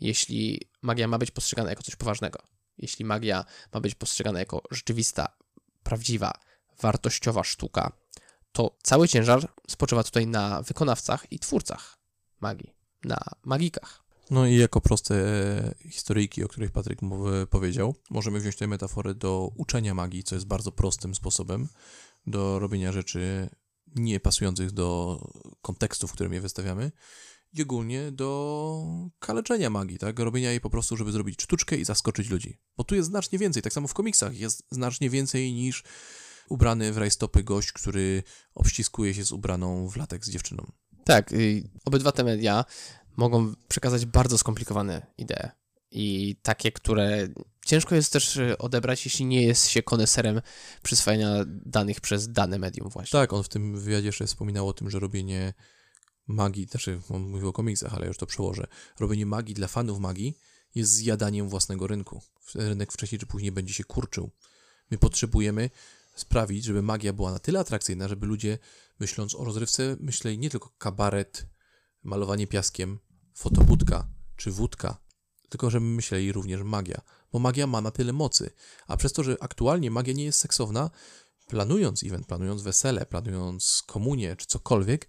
Jeśli magia ma być postrzegana jako coś poważnego, jeśli magia ma być postrzegana jako rzeczywista, prawdziwa, wartościowa sztuka, to cały ciężar spoczywa tutaj na wykonawcach i twórcach magii, na magikach. No i jako proste historyjki, o których Patryk mów- powiedział, możemy wziąć tę metaforę do uczenia magii, co jest bardzo prostym sposobem do robienia rzeczy nie pasujących do kontekstu, w którym je wystawiamy i ogólnie do kaleczenia magii, tak? Robienia jej po prostu, żeby zrobić sztuczkę i zaskoczyć ludzi. Bo tu jest znacznie więcej, tak samo w komiksach jest znacznie więcej niż ubrany w rajstopy gość, który obściskuje się z ubraną w latek z dziewczyną. Tak, y, obydwa te media mogą przekazać bardzo skomplikowane idee i takie, które ciężko jest też y, odebrać, jeśli nie jest się koneserem przyswajania danych przez dane medium właśnie. Tak, on w tym wywiadzie jeszcze wspominał o tym, że robienie magii, znaczy on mówił o komiksach, ale już to przełożę. Robienie magii dla fanów magii jest zjadaniem własnego rynku. Rynek wcześniej czy później będzie się kurczył. My potrzebujemy sprawić, żeby magia była na tyle atrakcyjna, żeby ludzie myśląc o rozrywce myśleli nie tylko kabaret, malowanie piaskiem, fotobudka czy wódka, tylko żeby myśleli również magia. Bo magia ma na tyle mocy. A przez to, że aktualnie magia nie jest seksowna, planując event, planując wesele, planując komunię czy cokolwiek,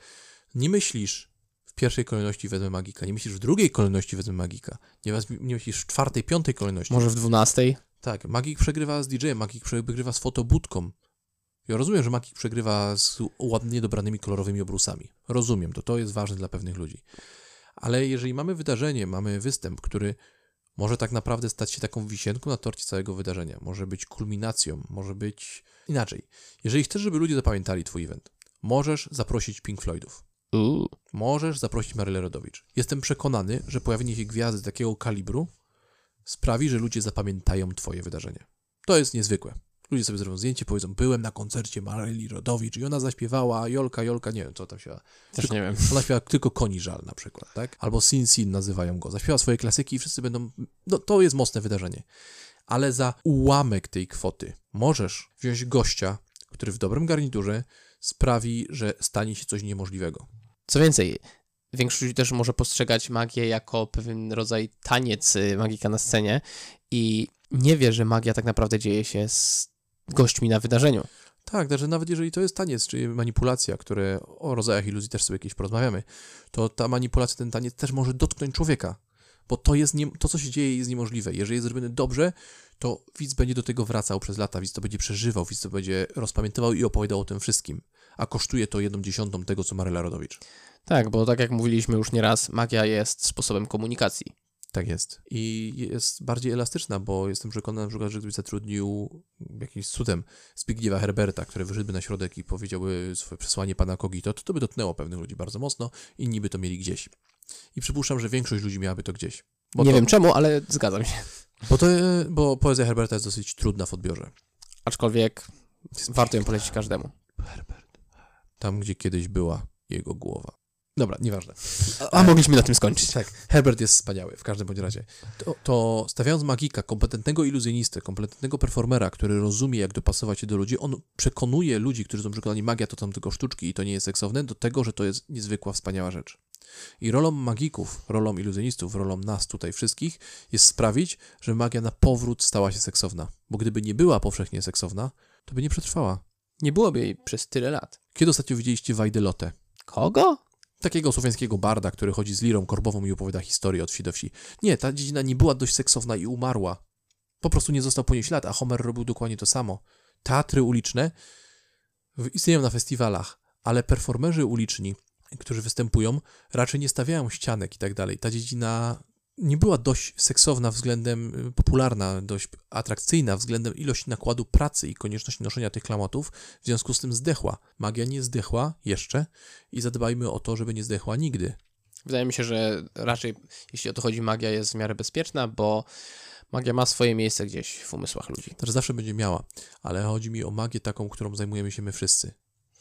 nie myślisz w pierwszej kolejności wezmę magika, nie myślisz w drugiej kolejności wezmę magika, nie, nie myślisz w czwartej, piątej kolejności. Może w dwunastej? Tak, magik przegrywa z DJ-em, magik przegrywa z fotobudką. Ja rozumiem, że magik przegrywa z ładnie dobranymi kolorowymi obrusami. Rozumiem, to to jest ważne dla pewnych ludzi. Ale jeżeli mamy wydarzenie, mamy występ, który może tak naprawdę stać się taką wisienką na torcie całego wydarzenia, może być kulminacją, może być inaczej. Jeżeli chcesz, żeby ludzie zapamiętali twój event, możesz zaprosić Pink Floydów. Uuu. Możesz zaprosić Marylę Rodowicz. Jestem przekonany, że pojawienie się gwiazdy takiego kalibru sprawi, że ludzie zapamiętają twoje wydarzenie. To jest niezwykłe. Ludzie sobie zrobią zdjęcie, powiedzą, byłem na koncercie Maryli Rodowicz i ona zaśpiewała Jolka, Jolka, nie wiem, co tam się... Też nie wiem. Ona śpiewa tylko Koni Żal na przykład, tak? Albo Sin Sin nazywają go. Zaśpiewa swoje klasyki i wszyscy będą... No, to jest mocne wydarzenie. Ale za ułamek tej kwoty możesz wziąć gościa, który w dobrym garniturze sprawi, że stanie się coś niemożliwego. Co więcej, większość też może postrzegać magię jako pewien rodzaj taniec y, magika na scenie i nie wie, że magia tak naprawdę dzieje się z gośćmi na wydarzeniu. Tak, także nawet jeżeli to jest taniec, czy manipulacja, które o rodzajach iluzji też sobie jakieś porozmawiamy, to ta manipulacja, ten taniec też może dotknąć człowieka, bo to jest nie, to, co się dzieje, jest niemożliwe. Jeżeli jest zrobione dobrze, to widz będzie do tego wracał przez lata, widz to będzie przeżywał, widz to będzie rozpamiętywał i opowiadał o tym wszystkim. A kosztuje to jedną dziesiątą tego, co Maryla Rodowicz. Tak, bo tak jak mówiliśmy już nieraz, magia jest sposobem komunikacji. Tak jest. I jest bardziej elastyczna, bo jestem przekonany że gdybyś zatrudnił jakimś cudem Zbigniewa Herberta, który wyszedłby na środek i powiedziałby swoje przesłanie pana Kogito, to to by dotknęło pewnych ludzi bardzo mocno, inni by to mieli gdzieś. I przypuszczam, że większość ludzi miałaby to gdzieś. Nie to, wiem czemu, ale zgadzam się. Bo, to, bo poezja Herberta jest dosyć trudna w odbiorze. Aczkolwiek warto ją polecić każdemu. Herbert. Tam, gdzie kiedyś była jego głowa. Dobra, nieważne. A, a mogliśmy na tym skończyć. Tak, Herbert jest wspaniały, w każdym bądź razie. To, to stawiając magika, kompetentnego iluzjonistę, kompetentnego performera, który rozumie, jak dopasować się do ludzi, on przekonuje ludzi, którzy są przekonani, magia to tam tylko sztuczki i to nie jest seksowne, do tego, że to jest niezwykła, wspaniała rzecz. I rolą magików, rolą iluzjonistów, rolą nas tutaj wszystkich jest sprawić, że magia na powrót stała się seksowna. Bo gdyby nie była powszechnie seksowna, to by nie przetrwała. Nie byłoby jej przez tyle lat. Kiedy ostatnio widzieliście Wajdelotę? Kogo? Takiego słowiańskiego barda, który chodzi z lirą korbową i opowiada historię od wsi do wsi. Nie, ta dziedzina nie była dość seksowna i umarła. Po prostu nie został po niej ślad, a Homer robił dokładnie to samo. Teatry uliczne istnieją na festiwalach, ale performerzy uliczni, którzy występują, raczej nie stawiają ścianek i tak dalej. Ta dziedzina nie była dość seksowna względem y, popularna, dość atrakcyjna względem ilości nakładu pracy i konieczności noszenia tych klamotów, w związku z tym zdechła. Magia nie zdechła jeszcze i zadbajmy o to, żeby nie zdechła nigdy. Wydaje mi się, że raczej, jeśli o to chodzi, magia jest w miarę bezpieczna, bo magia ma swoje miejsce gdzieś w umysłach ludzi. Też zawsze będzie miała, ale chodzi mi o magię taką, którą zajmujemy się my wszyscy.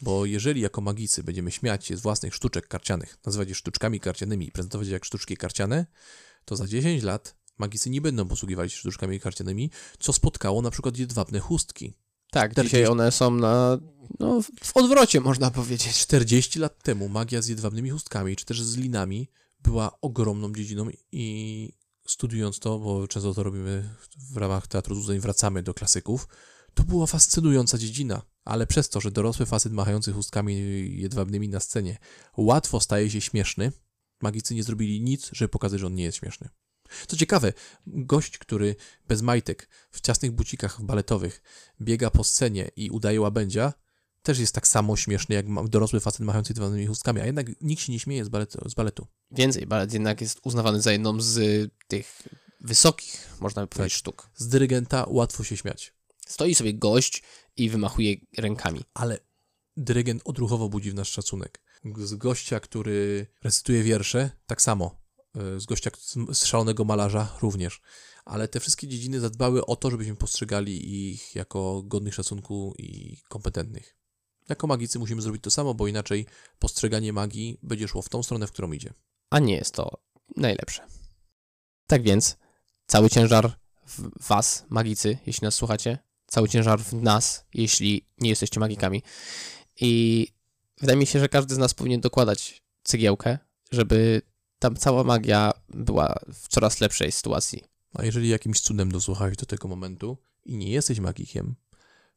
Bo jeżeli jako magicy będziemy śmiać się z własnych sztuczek karcianych, nazywać je sztuczkami karcianymi i prezentować je jak sztuczki karciane, to za 10 lat magicy nie będą posługiwali się sztuczkami karcianymi, co spotkało na przykład jedwabne chustki. Tak, Teraz dzisiaj jest- one są na, no, w odwrocie, można powiedzieć. 40 lat temu magia z jedwabnymi chustkami, czy też z linami była ogromną dziedziną i studiując to, bo często to robimy w ramach Teatru Złudzeń, wracamy do klasyków, to była fascynująca dziedzina. Ale przez to, że dorosły facet machający chustkami jedwabnymi na scenie łatwo staje się śmieszny, magicy nie zrobili nic, żeby pokazać, że on nie jest śmieszny. Co ciekawe, gość, który bez majtek, w ciasnych bucikach baletowych biega po scenie i udaje łabędzia, też jest tak samo śmieszny jak dorosły facet machający jedwabnymi chustkami, a jednak nikt się nie śmieje z baletu. Z baletu. Więcej, balet jednak jest uznawany za jedną z y, tych wysokich, można by powiedzieć, sztuk. Z dyrygenta łatwo się śmiać, Stoi sobie gość i wymachuje rękami. ale dyrygent odruchowo budzi w nas szacunek. Z gościa, który recytuje wiersze, tak samo. Y, Z gościa, z szalonego malarza również. Ale te wszystkie dziedziny zadbały o to, żebyśmy postrzegali ich jako godnych szacunku i kompetentnych. Jako magicy musimy zrobić to samo, bo inaczej postrzeganie magii będzie szło w tą stronę, w którą idzie. a nie jest to najlepsze. Tak więc, cały ciężar w was, magicy, jeśli nas słuchacie, cały ciężar w nas, jeśli nie jesteście magikami. I wydaje mi się, że każdy z nas powinien dokładać cegiełkę, żeby tam cała magia była w coraz lepszej sytuacji. A jeżeli jakimś cudem dosłuchałeś do tego momentu i nie jesteś magikiem,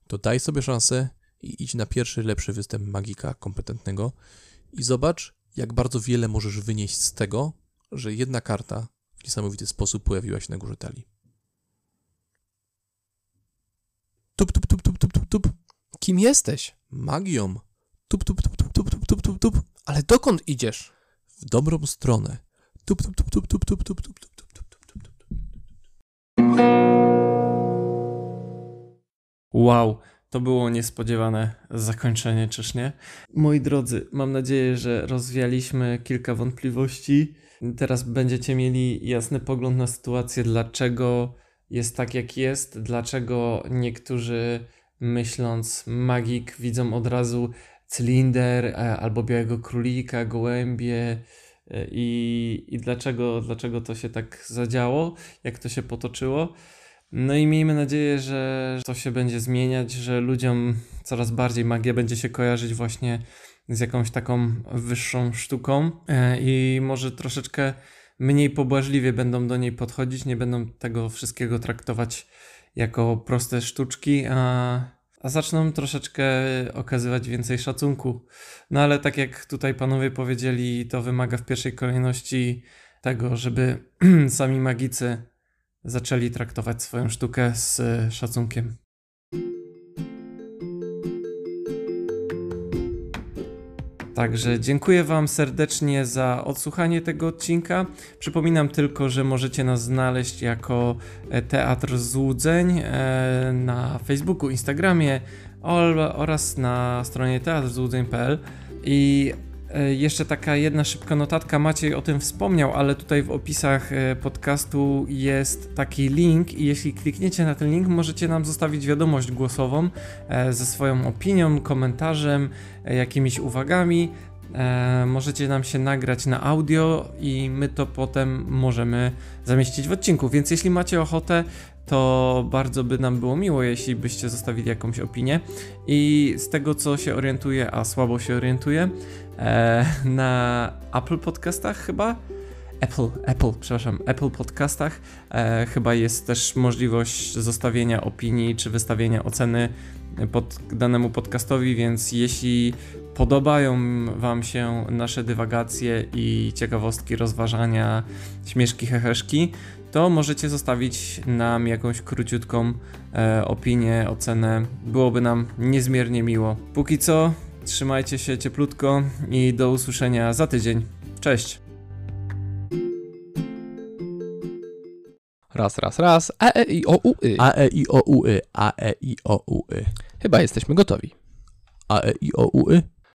to daj sobie szansę i idź na pierwszy lepszy występ magika kompetentnego i zobacz, jak bardzo wiele możesz wynieść z tego, że jedna karta w niesamowity sposób pojawiła się na górze talii. Tup, tup, tup, tup, tup, tup, tup. Kim jesteś? Magią. Tup, tup, tup, tup, tup, tup, tup, tup, tup. Ale dokąd idziesz? W dobrą stronę. Tup, tup, tup, tup, tup, tup, tup, tup, tup, tup, tup, tup, tup. Wow, to było niespodziewane zakończenie, czyż nie? Moi drodzy, mam nadzieję, że rozwialiśmy kilka wątpliwości. Teraz będziecie mieli jasny pogląd na sytuację, dlaczego jest tak, jak jest, dlaczego niektórzy myśląc magik widzą od razu cylinder e, albo białego królika, gołębie e, i, i dlaczego, dlaczego to się tak zadziało, jak to się potoczyło. No i miejmy nadzieję, że to się będzie zmieniać, że ludziom coraz bardziej magia będzie się kojarzyć właśnie z jakąś taką wyższą sztuką. E, i może troszeczkę mniej pobłażliwie będą do niej podchodzić, nie będą tego wszystkiego traktować jako proste sztuczki, a, a zaczną troszeczkę okazywać więcej szacunku. No ale tak jak tutaj panowie powiedzieli, to wymaga w pierwszej kolejności tego, żeby sami magicy zaczęli traktować swoją sztukę z szacunkiem. Także dziękuję Wam serdecznie za odsłuchanie tego odcinka. Przypominam tylko, że możecie nas znaleźć jako e, Teatr Złudzeń e, na Facebooku, Instagramie oraz na stronie teatrzłudzeń.pl i Jeszcze taka jedna szybka notatka, Maciej o tym wspomniał, ale tutaj w opisach e, podcastu jest taki link i jeśli klikniecie na ten link, możecie nam zostawić wiadomość głosową e, ze swoją opinią, komentarzem, jakimiś uwagami. Możecie nam się nagrać na audio i my to potem możemy zamieścić w odcinku, więc jeśli macie ochotę, to bardzo by nam było miło, jeśli byście zostawili jakąś opinię. I z tego co się orientuję, a słabo się orientuję, e, na Apple Podcastach chyba. Apple, Apple, przepraszam, Apple Podcastach e, chyba jest też możliwość zostawienia opinii czy wystawienia oceny pod danemu podcastowi, więc jeśli podobają Wam się nasze dywagacje i ciekawostki, rozważania, śmieszki, heheszki, to możecie zostawić nam jakąś króciutką e, opinię, ocenę. Byłoby nam niezmiernie miło. Póki co, trzymajcie się cieplutko i do usłyszenia za tydzień. Cześć! Raz, raz, raz. A, E, I, O, U, Y. A, E, I, O, U, Y. A, E, I, O, U, Y. Chyba jesteśmy gotowi. A, E, I, O, U, Y.